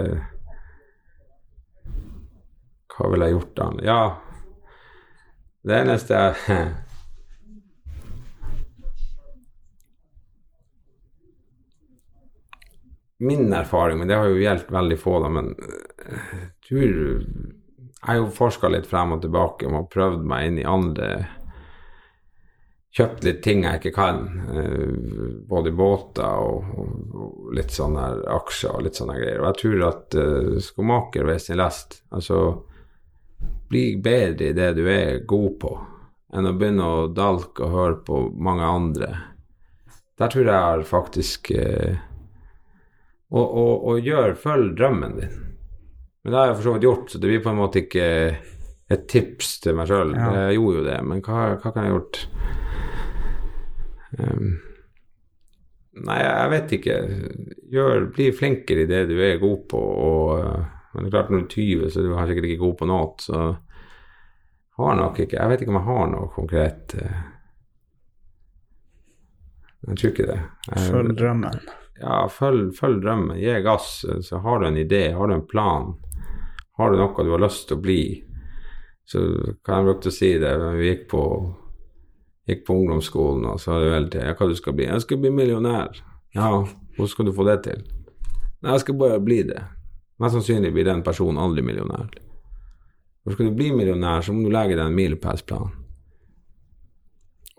Hva ville jeg gjort da? Ja, det eneste jeg min erfaring, men det har jo gjeldt veldig få, da, men eh, jeg tror Jeg har jo forska litt frem og tilbake og prøvd meg inn i andre Kjøpt litt ting jeg ikke kan, eh, både båter og litt sånne aksjer og litt sånne greier. Og jeg tror at uh, skomaker ved sin lest Altså, bli bedre i det du er god på, enn å begynne å dalke og høre på mange andre. Der tror jeg faktisk uh, og, og, og gjør, følg drømmen din. Men det har jeg for så vidt gjort, så det blir på en måte ikke et tips til meg sjøl. Ja. Jeg gjorde jo det, men hva, hva kan jeg gjort? Um, nei, jeg vet ikke. Gjør, bli flinkere i det du er god på. Og, men det er klart, når du er 20, så er du sikkert ikke god på noe. Så har nok ikke Jeg vet ikke om jeg har noe konkret. Eh, jeg tror ikke det. Følg drømmen ja, følg, følg, drømmen, gi gass. Så har du en idé, har du en plan, har du noe du har lyst til å bli, så kan jeg bruke å si det. Vi gikk på, gikk på ungdomsskolen, og så sa du tida ja, hva du skal bli. Jeg skal bli millionær. Ja, hvordan skal du få det til? Nei, jeg skal bare bli det. Mest sannsynlig blir den personen aldri millionær. For skal du bli millionær, så må du legge deg en milepælsplan.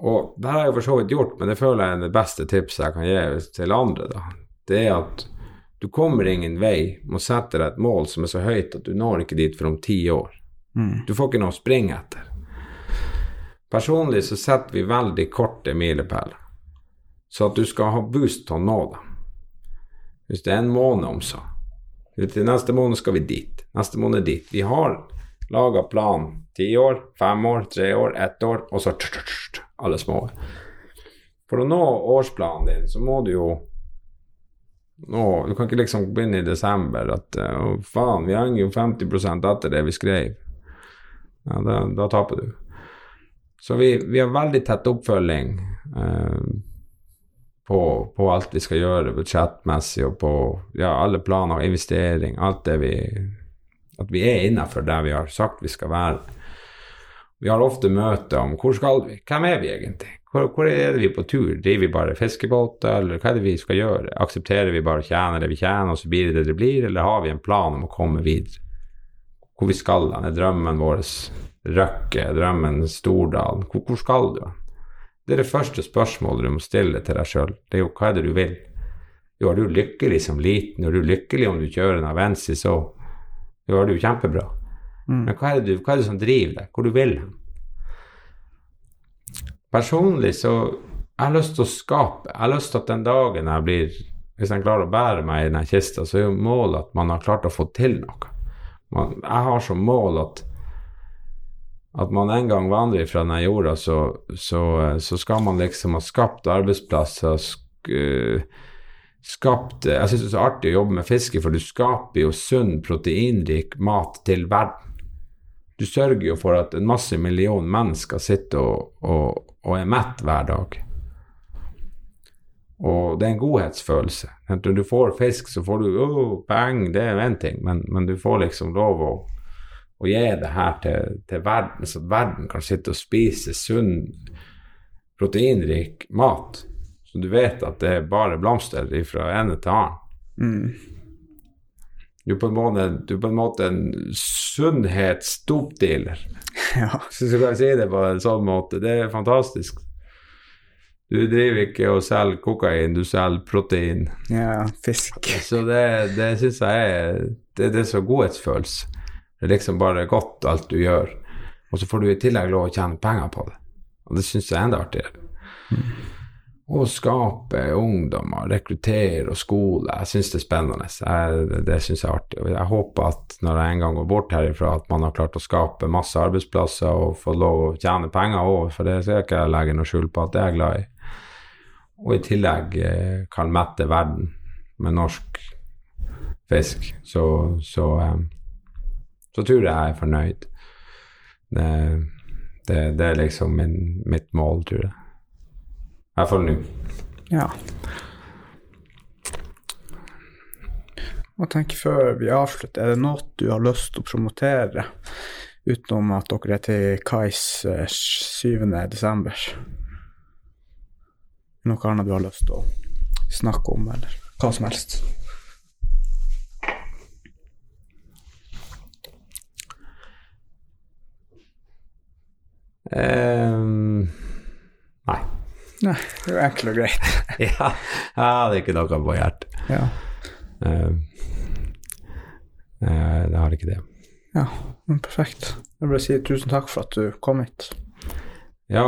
Og det har jeg for så vidt gjort, men det føler jeg er det beste tipset jeg kan gi til andre. da. Det er at du kommer ingen vei med å sette deg et mål som er så høyt at du når ikke dit for om ti år. Mm. Du får ikke noe å springe etter. Personlig så setter vi veldig korte milepæler, så at du skal ha boost til å nå dem. Hvis det er en måned om så. Til neste måned skal vi dit. Neste måned dit. Vi har laga plan. Ti år, fem år, tre år, ett år, og så alle små. For å nå årsplanen din, så må du jo nå du kan ikke liksom begynne i desember at Å, faen, vi henger jo 50 etter det vi skrev. Ja, da, da taper du. Så vi, vi har veldig tett oppfølging eh, på, på, alt vi skal gjøre budsjettmessig, og på ja, alle planer og investering. Alt det vi At vi er innafor der vi har sagt vi skal være. Vi har ofte møter om hvor skal vi, hvem er vi egentlig? Hvor, hvor, er vi på tur? Driver vi bare fiskebåter, eller hva er det vi skal gjøre? Aksepterer vi bare å tjene det vi tjener, og så blir det det det blir, eller har vi en plan om å komme videre? Hvor vi skal hen? Er drømmen vår Røkke? Drømmen Stordalen? Hvor, hvor, skal du hen? Det er det første spørsmålet du må stille til deg sjøl. Det er jo hva er det du vil? Jo, er du lykkelig som liten? Er du lykkelig om du kjører en Avensis så? Jo, er du kjempebra. Mm. Men hva er, det, hva er det som driver deg? Hvor du vil hen? Personlig så jeg har lyst til å skape. Jeg har lyst til at den dagen jeg blir Hvis jeg klarer å bære meg i den kista, så er jo målet at man har klart å få til noe. Man, jeg har som mål at at man en gang vandrer fra denne jorda, så, så, så, skal man liksom ha skapt arbeidsplasser sk, skapt Jeg syns det er så artig å jobbe med fiske, for du skaper jo sunn, proteinrik mat til verden. Du sørger jo for at en masse million mennesker sitter og, og, og er mett hver dag. Og det er en godhetsfølelse. Når du får fisk, så får du oh, penger, det er jo én ting, men, men, du får liksom lov å, å gi det her til, til, verden, så at verden kan sitte og spise sunn, proteinrik mat. Så du vet at det er bare blomster fra ene til annen. Mm. Du er på en måte, du er på en, måte en sunnhetsdopdealer. Ja. Så kan jeg si det på en sånn måte. Det er fantastisk. Du driver ikke og selger kokain, du selger protein. Ja, fisk. Så det, det syns jeg er det, det er så godhetsfølelse. Det er liksom bare godt, alt du gjør. Og så får du i tillegg lov å tjene penger på det. Og det syns jeg er enda artigere. Mm å skape ungdommer, rekruttere og skole. Jeg syns det er spennende. Jeg, det syns jeg er artig. Og jeg håper at når jeg en gang går bort herifra, at man har klart å skape masse arbeidsplasser og få lov å tjene penger òg, for det skal jeg ikke legge noe skjul på at det er jeg glad i. Og i tillegg eh, kan mette verden med norsk fisk, så, så, eh, så tror jeg jeg er fornøyd. Det, det, det er liksom min, mitt mål, tror jeg. I hvert fall nå. Ja. Jeg tenker før vi avslutter, er det noe du har lyst til å promotere utenom at dere er til Kais 7. desember? Noe annet du har lyst til å snakke om, eller hva som helst? Um, nei. Nei, det er enkelt og greit. ja, jeg hadde ikke noe på hjertet. Ja. Uh, uh, det har ikke det. Ja, men perfekt. Jeg vil si tusen takk for at du kom hit. Ja,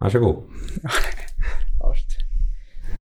vær så god. Ja.